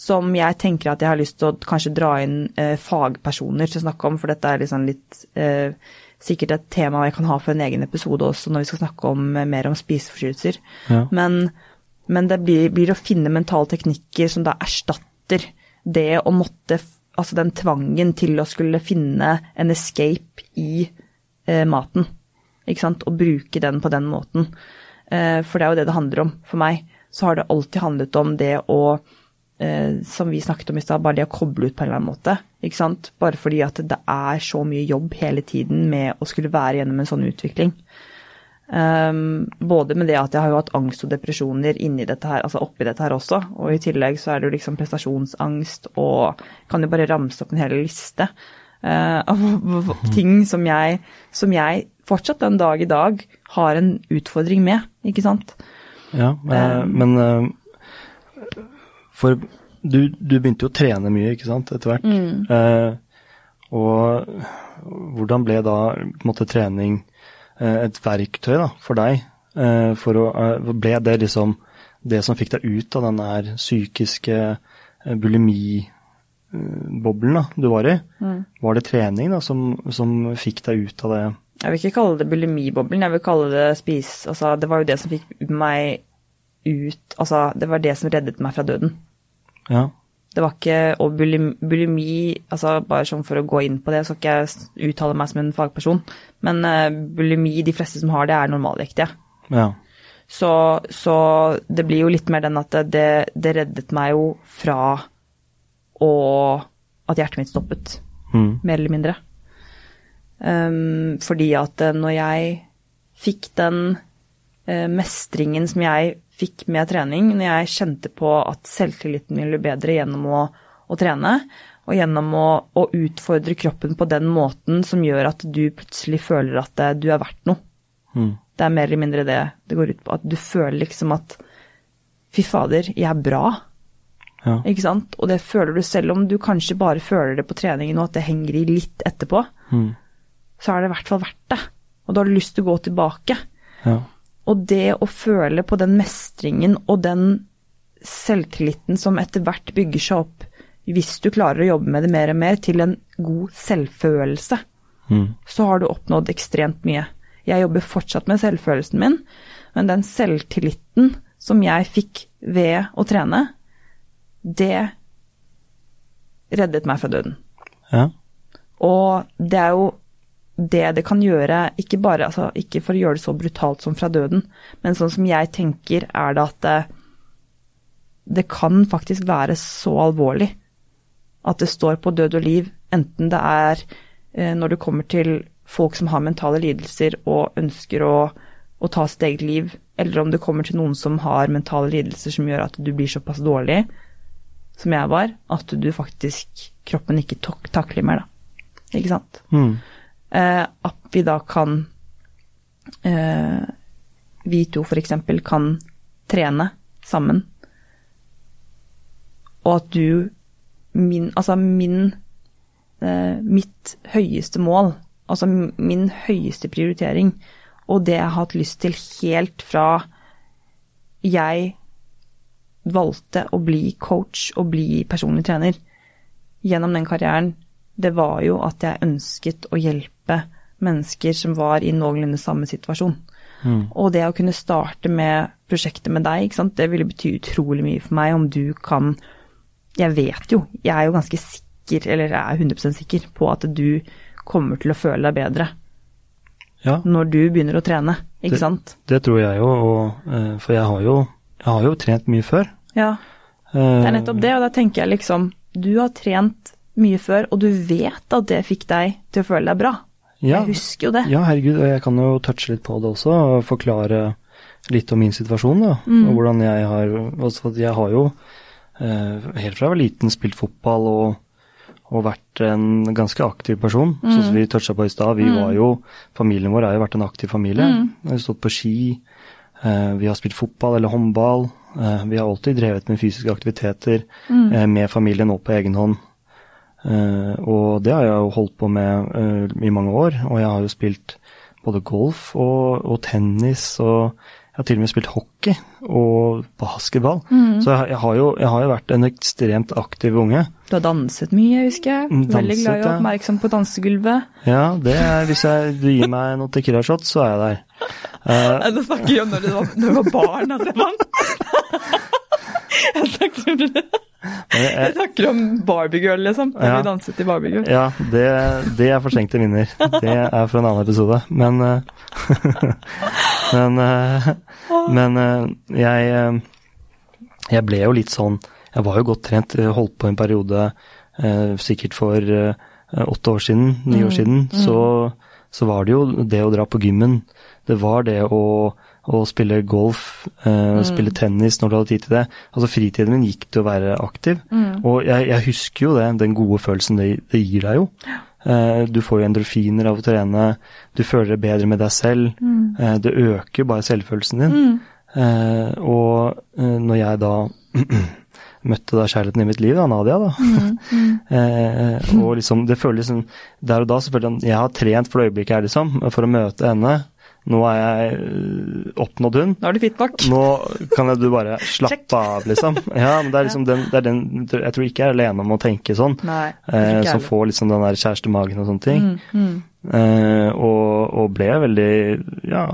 som jeg tenker at jeg har lyst til å kanskje dra inn eh, fagpersoner til å snakke om, for dette er liksom litt eh, sikkert et tema jeg kan ha for en egen episode også, når vi skal snakke om eh, mer om spiseforstyrrelser. Ja. Men, men det blir, blir å finne mentale teknikker som da erstatter det å måtte Altså den tvangen til å skulle finne en escape i eh, maten. Ikke sant? Og bruke den på den måten. Eh, for det er jo det det handler om for meg. Så har det alltid handlet om det å eh, som vi snakket om i stad, bare det å koble ut på en eller annen måte. Ikke sant? Bare fordi at det er så mye jobb hele tiden med å skulle være gjennom en sånn utvikling. Um, både med det at jeg har jo hatt angst og depresjoner inni dette her, altså oppi dette her også, og i tillegg så er det jo liksom prestasjonsangst og kan jo bare ramse opp en hel liste av v- [LAUGHS] v- ting som jeg, som jeg fortsatt den dag i dag har en utfordring med, ikke sant? Ja, eh, Um. men eh, For du, du begynte jo å trene mye, ikke sant, etter hvert. Eh, og hvordan ble da måte trening eh, et verktøy da, for deg? Eh, for å, eh, ble det liksom det som fikk deg ut av den der psykiske eh, bulimiboblen da, du var i? Var det trening da, som, som fikk deg ut av det? Jeg vil ikke kalle det bulimiboblen, jeg vil kalle det spis... Altså, det var jo det som fikk meg ut Altså, det var det som reddet meg fra døden. Ja, Det var ikke Og bulimi, bulimi altså Bare sånn for å gå inn på det, så skal jeg uttale meg som en fagperson, men uh, bulimi, de fleste som har det, er normalvektige. ja, Så, så det blir jo litt mer den at det, det reddet meg jo fra å At hjertet mitt stoppet, mm, mer eller mindre. Um, fordi at eh, når jeg fikk den uh, mestringen som jeg fikk med trening, når jeg kjente på at selvtilliten min ble bedre gjennom å, å trene, og gjennom å, å utfordre kroppen på den måten som gjør at du plutselig føler at eh, du er verdt noe. mm, Det er mer eller mindre det det går ut på. At du føler liksom at fy fader, jeg er bra. Ja, Ikke sant? Og det føler du selv om du kanskje bare føler det på treningen og at det henger i litt etterpå, mm, så er det i hvert fall verdt det. Og da har du lyst til å gå tilbake. ja, Og det å føle på den mestringen og den selvtilliten som etter hvert bygger seg opp, hvis du klarer å jobbe med det mer og mer, til en god selvfølelse, Mm. så har du oppnådd ekstremt mye. Jeg jobber fortsatt med selvfølelsen min, men den selvtilliten som jeg fikk ved å trene, det reddet meg fra døden. Ja. Og det er jo det det kan gjøre, ikke bare altså, ikke for å gjøre det så brutalt som fra døden, men sånn som jeg tenker, er det at det, det kan faktisk være så alvorlig at det står på død og liv, enten det er eh, når det kommer til folk som har mentale lidelser og ønsker å, å ta sitt eget liv, eller om det kommer til noen som har mentale lidelser som gjør at du blir såpass dårlig som jeg var, at du faktisk kroppen ikke tok, takler mer, da. Ikke sant? Mm. Eh, at vi da kan eh, Vi to f.eks. kan trene sammen. Og at du min, Altså min eh, Mitt høyeste mål, altså min høyeste prioritering, og det jeg har hatt lyst til helt fra jeg valgte å bli coach og bli personlig trener gjennom den karrieren, det var jo at jeg ønsket å hjelpe mennesker som var i noenlunde samme situasjon. Mm. Og det å kunne starte med prosjektet med deg, det ville bety utrolig mye for meg om du kan Jeg vet jo, jeg er jo ganske sikker, eller jeg er 100 sikker på at du kommer til å føle deg bedre ja. når du begynner å trene, ikke Det- sant? Det tror jeg jo, og, eh, for jeg har, jo, jeg har jo trent mye før. Ja, det er nettopp det, og da tenker jeg liksom Du har trent mye før, og du vet at det fikk deg til å føle deg bra. Ja, Jeg husker jo det. ja, herregud, og jeg kan jo touche litt på det også, og forklare litt om min situasjon, da. Mm. Og hvordan jeg har Altså, Jeg har jo eh, helt fra jeg var liten spilt fotball og, og vært en ganske aktiv person. Mm. Sånn som vi toucha på i stad. Vi var jo Familien vår har jo vært en aktiv familie. Mm. Jeg har stått på ski. Eh, vi har spilt fotball eller håndball. eh, vi har alltid drevet med fysiske aktiviteter Mm. eh, med familien og på egen hånd. Og det har jeg jo holdt på med i mange år. Og jeg har jo spilt både golf og, og tennis, og jeg har til og med spilt hockey og basketball. Mm. Så jeg, jeg, har jo, jeg har jo vært en ekstremt aktiv unge. Du har danset mye, husker jeg. Danset, Veldig glad i å være oppmerksom på dansegulvet. Ja, det er, hvis jeg, du gir meg noen Tequila shots, så er jeg der. Uh, [LAUGHS] Nei, Nå snakker vi om når du var, når du var barn, altså. [LAUGHS] Jeg snakker om, men jeg jeg, snakker om Barbiegirl, liksom. Da Ja. vi danset i Barbiegirl. Ja, det, det er fortrengte minner. Det er fra en annen episode. Men eh, [LAUGHS] Men, eh, men eh, jeg Jeg ble jo litt sånn Jeg var jo godt trent, holdt på en periode sikkert for åtte år siden, ni år siden, så, så var det jo det å dra på gymmen. Det var det å, å spille golf, eh, spille tennis når du hadde tid til det. Altså Fritiden min gikk til å være aktiv. Og jeg, jeg husker jo det, den gode følelsen det, det gir deg jo. Uh, du får jo endorfiner av å trene, du føler deg bedre med deg selv. Eh, det øker bare selvfølelsen din. Uh, og når jeg da [CLEARS THROAT] møtte da kjærligheten i mitt liv, da, Nadia, da. [LAUGHS] eh, og liksom, det føles som, Der og da så følte jeg at jeg har trent for det øyeblikket her, liksom, for å møte henne. Nå er jeg øh, oppnådd hun. Nå er du fit nok. Nå kan jeg, du bare [LAUGHS] slappe av, liksom. Ja, men det er liksom den, det er den Jeg tror ikke jeg er alene om å tenke sånn. Nei. Eh, som får liksom den der kjærestemagen og sånne ting. Mm, mm. Eh, og, og ble veldig ja,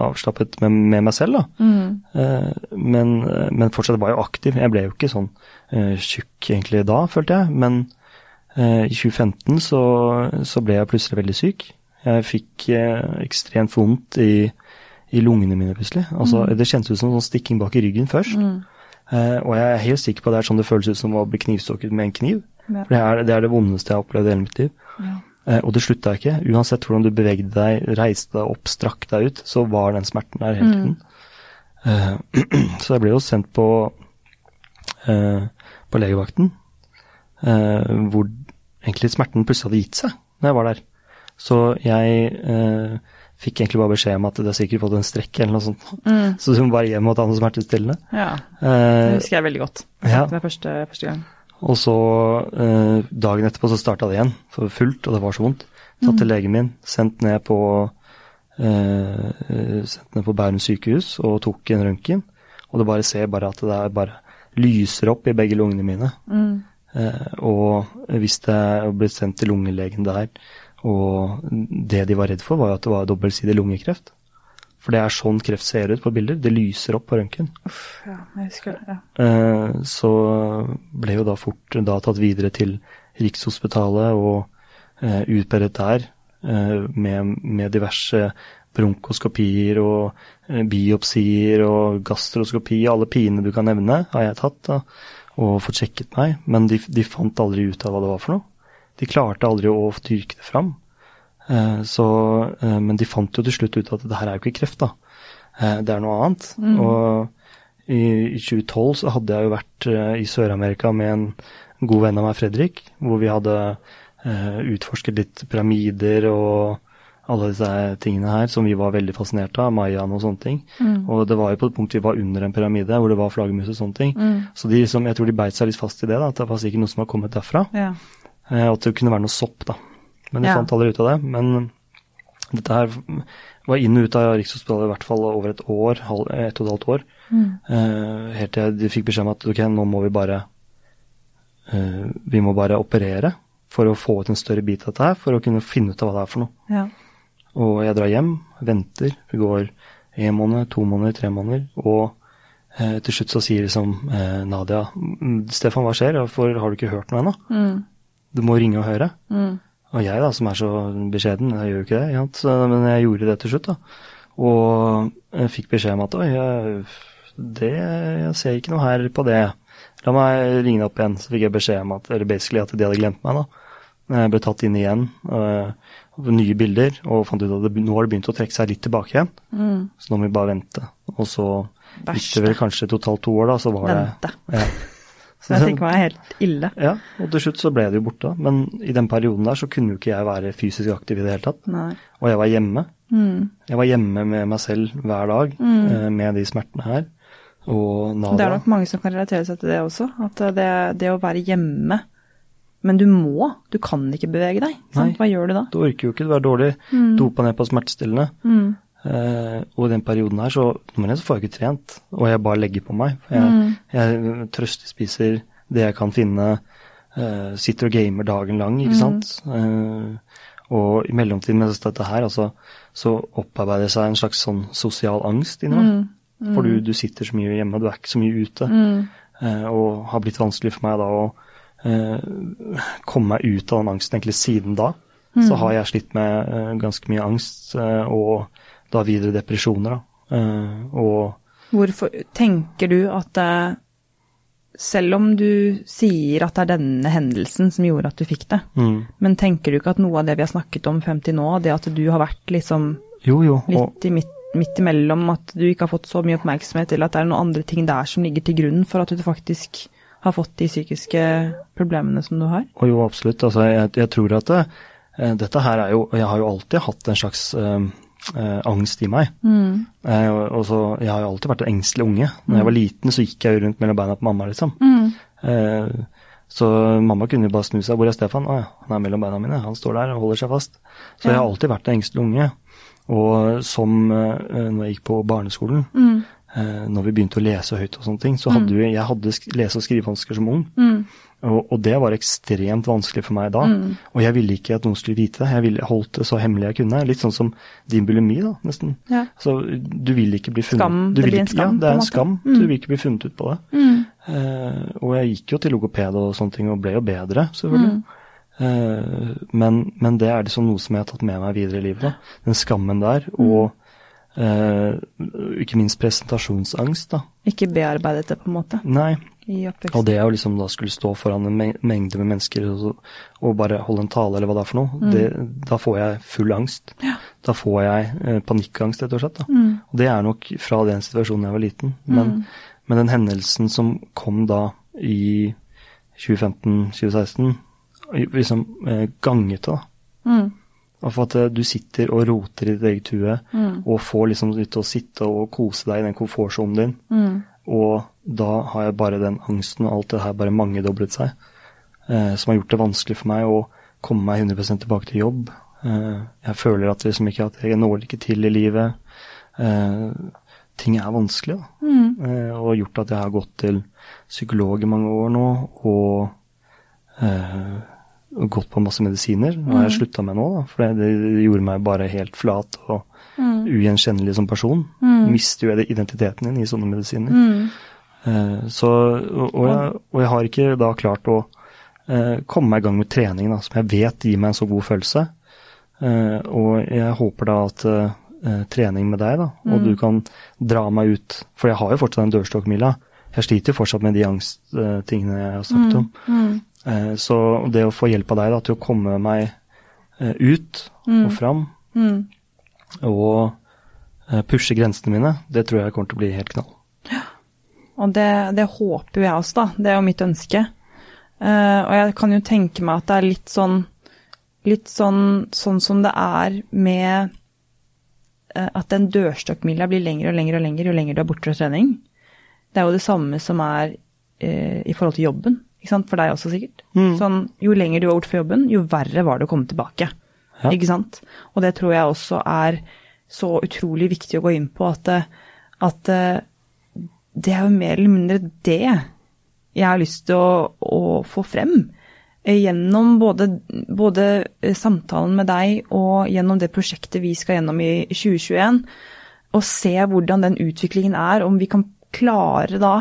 avslappet med, med meg selv, da. Mm. Eh, men, men fortsatt var jeg aktiv. Jeg ble jo ikke sånn eh, tjukk egentlig da, følte jeg. Men eh, i 2015 så, så ble jeg plutselig veldig syk. Jeg fikk eh, ekstremt vondt i, i lungene mine plutselig. Altså, Det kjentes ut som sånn stikking bak i ryggen først. Eh, og jeg er helt sikker på at det er sånn det føles ut som å bli knivstukket med en kniv. Ja. For det er, det er det vondeste jeg har opplevd i hele mitt liv. Ja. Eh, og det slutta ikke. Uansett hvordan du bevegde deg, reiste deg opp, strakk deg ut, så var den smerten der hele tiden. Eh, [CLEARS THROAT] så jeg ble jo sendt på, eh, på legevakten, eh, hvor egentlig smerten plutselig hadde gitt seg når jeg var der. Så jeg eh, fikk egentlig bare beskjed om at det har sikkert fått en strekk eller noe sånt. Mm. Så du må bare hjem og ta noe smertestillende. Ja, det Eh, husker jeg veldig godt. Ja. Det var første, første gang. og så eh, dagen etterpå så starta det igjen for fullt, og det var så vondt. Tatt til legen min, sendt ned på eh, sendt ned på Bærum sykehus og tok en røntgen. Og det bare ser bare at det er bare lyser opp i begge lungene mine. Mm. Eh, og hvis det ble sendt til lungelegen der, og det de var redd for, var at det var dobbeltsidig lungekreft. For det er sånn kreft ser ut på bilder. Det lyser opp på røntgen. Ja, jeg husker det. Ja. Eh, så ble jo da fort da tatt videre til Rikshospitalet og eh, utberedt der eh, med, med diverse bronkoskopier og biopsier og gastroskopi. Alle pinene du kan nevne, har jeg tatt da, og fått sjekket meg. Men de, de, fant aldri ut av hva det var for noe. De klarte aldri å dyrke det fram. Eh, så, eh, men de fant jo til slutt ut at det her er jo ikke kreft, da. Eh, det er noe annet. Mm. Og i, i 2012 så hadde jeg jo vært i Sør-Amerika med en god venn av meg, Fredrik, hvor vi hadde utforsket litt pyramider og alle disse tingene her som vi var veldig fascinert av, mayaen og sånne ting. Mm. Og det var jo på et punkt vi var under en pyramide hvor det var flaggermus og sånne ting. Mm. Så de liksom, jeg tror de beit seg litt fast i det, da, at det var sikkert noe som var kommet derfra. Ja. Eh, at det kunne være noe sopp, da. Men de Ja. fant aldri ut av det. Men dette her var inn og ut av Rikshospitalet i hvert fall over et år, halv- ett og et halvt år. Mm. Eh, helt til de fikk beskjed om at ok, nå må vi bare eh, Vi må bare operere for å få ut en større bit av dette her, for å kunne finne ut av hva det er for noe. ja. Og jeg drar hjem, venter. Det går én måned, to måneder, tre måneder. Og eh, til slutt så sier liksom eh, Nadia "Mm, Stefan, hva skjer? Hvorfor har du ikke hørt noe ennå? Mm. Du må ringe og høre. Mm. Og jeg da, som er så beskjeden, jeg gjør jo ikke det? Så, men jeg gjorde det til slutt, da. Og jeg fikk beskjed om at oi, jeg, det, jeg ser ikke noe her på det. La meg ringe deg opp igjen. Så fikk jeg beskjed om at, eller basically at de hadde glemt meg, da. Jeg ble tatt inn igjen, øh, nye bilder, og fant ut at det, nå har det begynt å trekke seg litt tilbake igjen. Mm. Så nå må vi bare vente. Og så gikk det vel kanskje totalt to år, da, så var Vente. det ja. Så Jeg [LAUGHS] tenker meg helt ille. ja, og til slutt så ble det jo borte. Men i den perioden der så kunne jo ikke jeg være fysisk aktiv i det hele tatt. Nei. Og jeg var hjemme. Mm. Jeg var hjemme med meg selv hver dag mm. med de smertene her. Og Det er nok mange som kan relatere seg til det også. At det, det å være hjemme Men du må. Du kan ikke bevege deg. Sant? Nei. Hva gjør du da? Du orker jo ikke, du er dårlig. Dopa ned på smertestillende. Mm. Eh, og i den perioden her så nummer én så får jeg ikke trent, og jeg bare legger på meg. Jeg, Mm. jeg trøstespiser det jeg kan finne. uh, sitter og gamer dagen lang, ikke sant. Uh, og i mellomtiden med dette her, altså, så opparbeider det seg en slags sånn sosial angst inni meg. For du, du sitter så mye hjemme, du er ikke så mye ute. Mm. Eh, og har blitt vanskelig for meg da å eh, komme meg ut av den angsten egentlig siden da. Så har jeg slitt med eh, ganske mye angst, eh, og da videre depresjoner, da. Eh, og Hvorfor tenker du at selv om du sier at det er denne hendelsen som gjorde at du fikk det, mm, men tenker du ikke at noe av det vi har snakket om frem til nå, det at du har vært liksom Jo, jo. Og, litt i midt, midt imellom, at du ikke har fått så mye oppmerksomhet, eller at det er noen andre ting der som ligger til grunn for at du faktisk har fått de psykiske problemene som du har? og jo, absolutt. Altså, jeg, jeg tror at det, eh, dette her er jo Jeg har jo alltid hatt en slags eh, eh, angst i meg. Eh, og, og så, jeg har jo alltid vært en engstelig unge. Når jeg var liten, så gikk jeg jo rundt mellom beina på mamma, liksom. Eh, så mamma kunne jo bare snu seg. 'Hvor er Stefan?' 'Å ja, han er mellom beina mine. Han står der og holder seg fast.' Så jeg har alltid vært en engstelig unge. Og som eh, når jeg gikk på barneskolen, eh, når vi begynte å lese høyt og sånne ting, så hadde vi, jeg hadde lese- og skrivevansker som ung. Og, og det var ekstremt vanskelig for meg da. Og jeg ville ikke at noen skulle vite det. Jeg ville holdt det så hemmelig jeg kunne. Litt sånn som din bulimi, da, nesten. Ja. Så du vil ikke bli funnet Skam, det blir en skam, Ja, det er en skam. Mm. Du vil ikke bli funnet ut på det. Eh, og jeg gikk jo til logoped og sånne ting, og ble jo bedre, selvfølgelig. Uh, men, men det er liksom noe som jeg har tatt med meg videre i livet. da. Den skammen der, og uh, ikke minst presentasjonsangst. da. Ikke bearbeidet det, på en måte, Nei, i og det å liksom da skulle stå foran en mengde med mennesker og, og bare holde en tale, eller hva det er for noe, det, da får jeg full angst. Da får jeg eh, panikkangst, rett og slett. Da. Og det er nok fra den situasjonen jeg var liten. Men, men den hendelsen som kom da i 2015-2016, liksom eh, ganget det. da. Mm. For at eh, du sitter og roter i ditt eget hue, og får liksom ut til å sitte og kose deg i den komfortsonen din. Mm. Og da har jeg bare den angsten og alt det her bare mangedoblet seg. Eh, som har gjort det vanskelig for meg å komme meg 100 tilbake til jobb. Eh, jeg føler at, liksom ikke, at jeg når ikke til i livet. Eh, ting er vanskelig. Da. Mm. Eh, og gjort at jeg har gått til psykolog i mange år nå, og eh, gått på masse medisiner. Nå har jeg slutta med nå, da, for det, det, gjorde meg bare helt flat og Mm. ugjenkjennelig som person. Mister jo identiteten din i sånne medisiner. Mm. Eh, så, og, jeg, og jeg har ikke da klart å eh, komme meg i gang med trening da, som jeg vet gir meg en så god følelse. Eh, og jeg håper da at trening med deg, da, og du kan dra meg ut For jeg har jo fortsatt den dørstokkmila. Jeg sliter jo fortsatt med de angsttingene jeg har snakket om. Mm. Mm. så det å få hjelp av deg da, til å komme meg ut og fram, Mm. og pushe grensene mine, det tror jeg kommer til å bli helt knall. Og det, det håper jo jeg også, da. Det er jo mitt ønske. Uh, og jeg kan jo tenke meg at det er litt sånn Litt sånn, sånn som det er med uh, at den dørstokkmila blir lengre og lengre og lengre jo lenger du er borte fra trening. Det er jo det samme som er uh, i forhold til jobben. Ikke sant? For deg også, sikkert. Sånn, jo lenger du var borte fra jobben, jo verre var det å komme tilbake. Ja. Ikke sant? Og det tror jeg også er så utrolig viktig å gå inn på, at, at det er jo mer eller mindre det jeg har lyst til å, å få frem. Eh, Gjennom både, både eh, samtalen med deg og gjennom det prosjektet vi skal gjennom i 2021. Og se hvordan den utviklingen er, om vi kan klare da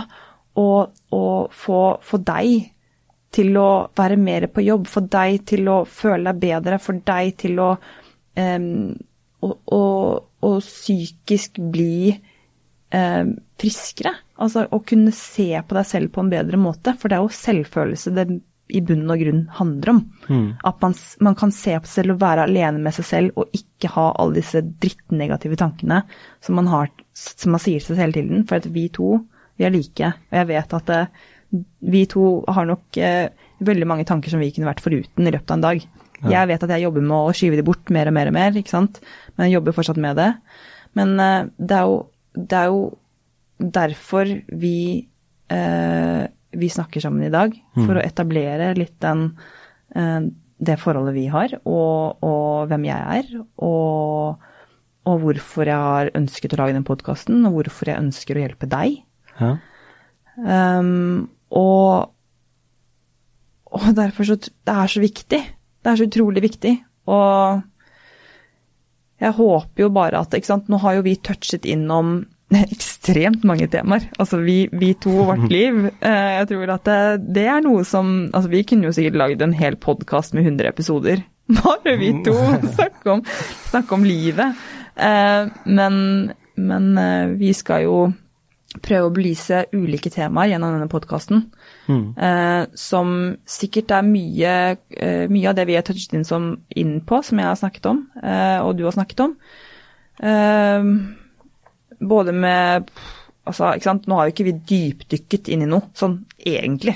å, å få, få deg til å være mer på jobb, få deg til å føle deg bedre, for deg til å å, å psykisk bli um, friskere. Altså å kunne se på deg selv på en bedre måte. For det er jo selvfølelse det i bunn og grunn handler om. At man, man kan se på seg selv og være alene med seg selv og ikke ha alle disse drittnegative tankene som man, har, som man sier til seg hele tiden. For at vi to, vi er like. Og jeg vet at uh, vi to har nok uh, veldig mange tanker som vi kunne vært foruten i løpet av en dag. Jeg vet at jeg jobber med å skyve de bort mer og mer og mer, ikke sant. Men jeg jobber fortsatt med det. Men uh, det, er jo, det er jo derfor vi, eh, vi snakker sammen i dag. For å etablere litt den, eh, det forholdet vi har, og, og hvem jeg er. Og, og hvorfor jeg har ønsket å lage den podkasten, og hvorfor jeg ønsker å hjelpe deg. Ja. Um, og, og derfor så Det er så viktig. Det er så utrolig viktig. Og jeg håper jo bare at Nå har jo vi touchet innom ekstremt mange temaer. Altså vi, vi to og vårt [LAUGHS] liv. Eh, Jeg tror at det, det er noe som Altså vi kunne jo sikkert lagd en hel podkast med 100 episoder. [LAUGHS] Bare vi to [LAUGHS] snakke om, snakke om livet. Eh, Men, men eh, vi skal jo prøve å belyse ulike temaer gjennom denne podkasten. Mm. som sikkert er mye, mye av det vi har touchet inn, som, inn på, som jeg har snakket om, og du har snakket om. Både med Altså, ikke sant, nå har jo ikke vi dypdykket inn i noe, sånn egentlig.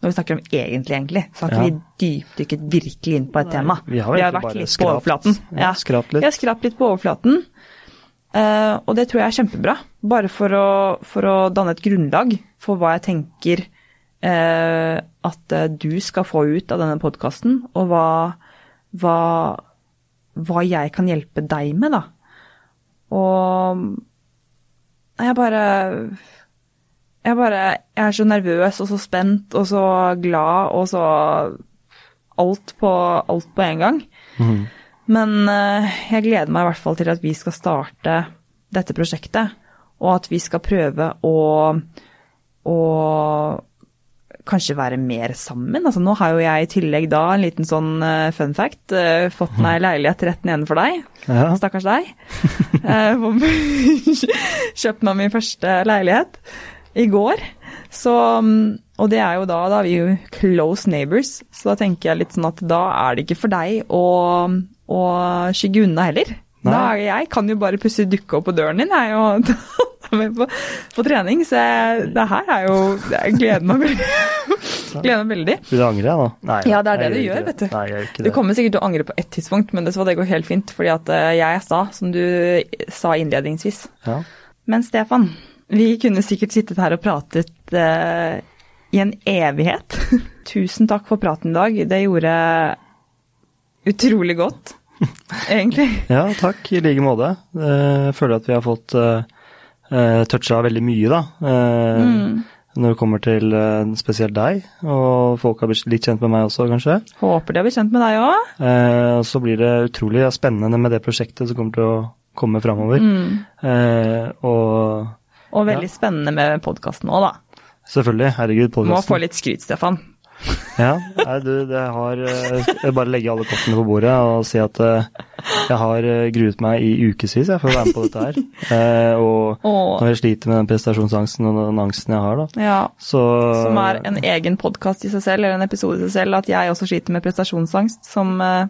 Når vi snakker om egentlig, egentlig, så har ikke Ja. vi dypdykket virkelig inn på et tema. vi har egentlig vært bare litt på overflaten. Ja, skrapt litt. Vi har skrapt litt på overflaten. Uh, og det tror jeg er kjempebra, bare for å, for å danne et grunnlag for hva jeg tenker uh, at eh, du skal få ut av denne podkasten, og hva, hva, hva jeg kan hjelpe deg med, da. Og jeg bare Jeg bare Jeg er så nervøs og så spent og så glad og så Alt på, alt på en gang. Men eh, jeg gleder meg i hvert fall til at vi skal starte dette prosjektet, og at vi skal prøve å, å kanskje være mer sammen. Altså, nå har jo jeg i tillegg da en liten sånn uh, fun fact, Uh, fått meg leilighet rett nedenfor deg. Ja. Stakkars deg. [LAUGHS] Eh, [LAUGHS] Kjøpt meg min første leilighet i går. Så, mm, og det er jo da, da er vi jo close neighbors, så da tenker jeg litt sånn at da er det ikke for deg å, å skygge unna heller. Da Nei. er jeg kan jo bare plutselig dukke opp på døren din jeg, og [LAUGHS] ta med på, på trening, så jeg, det her er jo Jeg gleder meg veldig. [LAUGHS] gleder meg veldig. Vil du angre, da? Nei, Ja, det er det du gjør det. vet du. Nei, jeg gjør ikke Du kommer sikkert til å angre på ett tidspunkt, men det, så det går helt fint, fordi at eh, jeg er sta, som du sa innledningsvis. Ja. Men Stefan, vi kunne sikkert sittet her og pratet eh, i en evighet. [LAUGHS] Tusen takk for praten i dag. Det gjorde utrolig godt, [LAUGHS] egentlig. ja, takk. I like måte. Eh, Jeg føler at vi har fått eh, uh, toucha veldig mye, da. Mm. Når det kommer til spesielt deg, og folk har blitt litt kjent med meg også, kanskje. Håper de har blitt kjent med deg òg. Uh, så blir det utrolig spennende med det prosjektet som kommer til å komme framover. Mm. Uh, og Og veldig spennende med podkasten òg, da. selvfølgelig, herregud, Må få litt skryt, Stefan. Ja, nei, du, det har uh, Jeg bare legge alle kortene på bordet og si at uh, jeg har uh, gruet meg i ukevis for å være med på dette her. Og når jeg sliter med den prestasjonsangsten og den angsten jeg har, da. Ja. Så Som er en egen podkast i seg selv, eller en episode i seg selv, at jeg også sliter med prestasjonsangst, som, eh,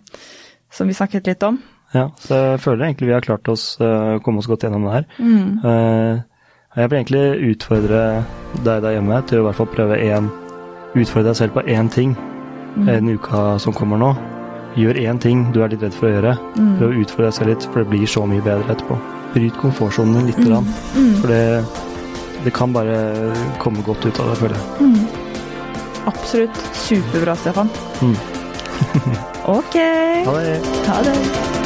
som vi snakket litt om. Ja, så jeg føler egentlig vi har klart oss å komme oss godt gjennom det her. Mm. Eh, jeg vil egentlig utfordre deg der hjemme til å i hvert fall prøve én Utfordre deg selv på én ting Mm. den uka som kommer nå. Gjør én ting du er litt redd for å gjøre. Mm. Prøv å utfordre deg selv litt, for det blir så mye bedre etterpå. Bryt komfortsonen din lite Mm. grann, for det, det kan bare komme godt ut av det, føler jeg. Mm. Absolutt. Superbra, Stefan. Mm. [LAUGHS] ok. Ha det. Ha det.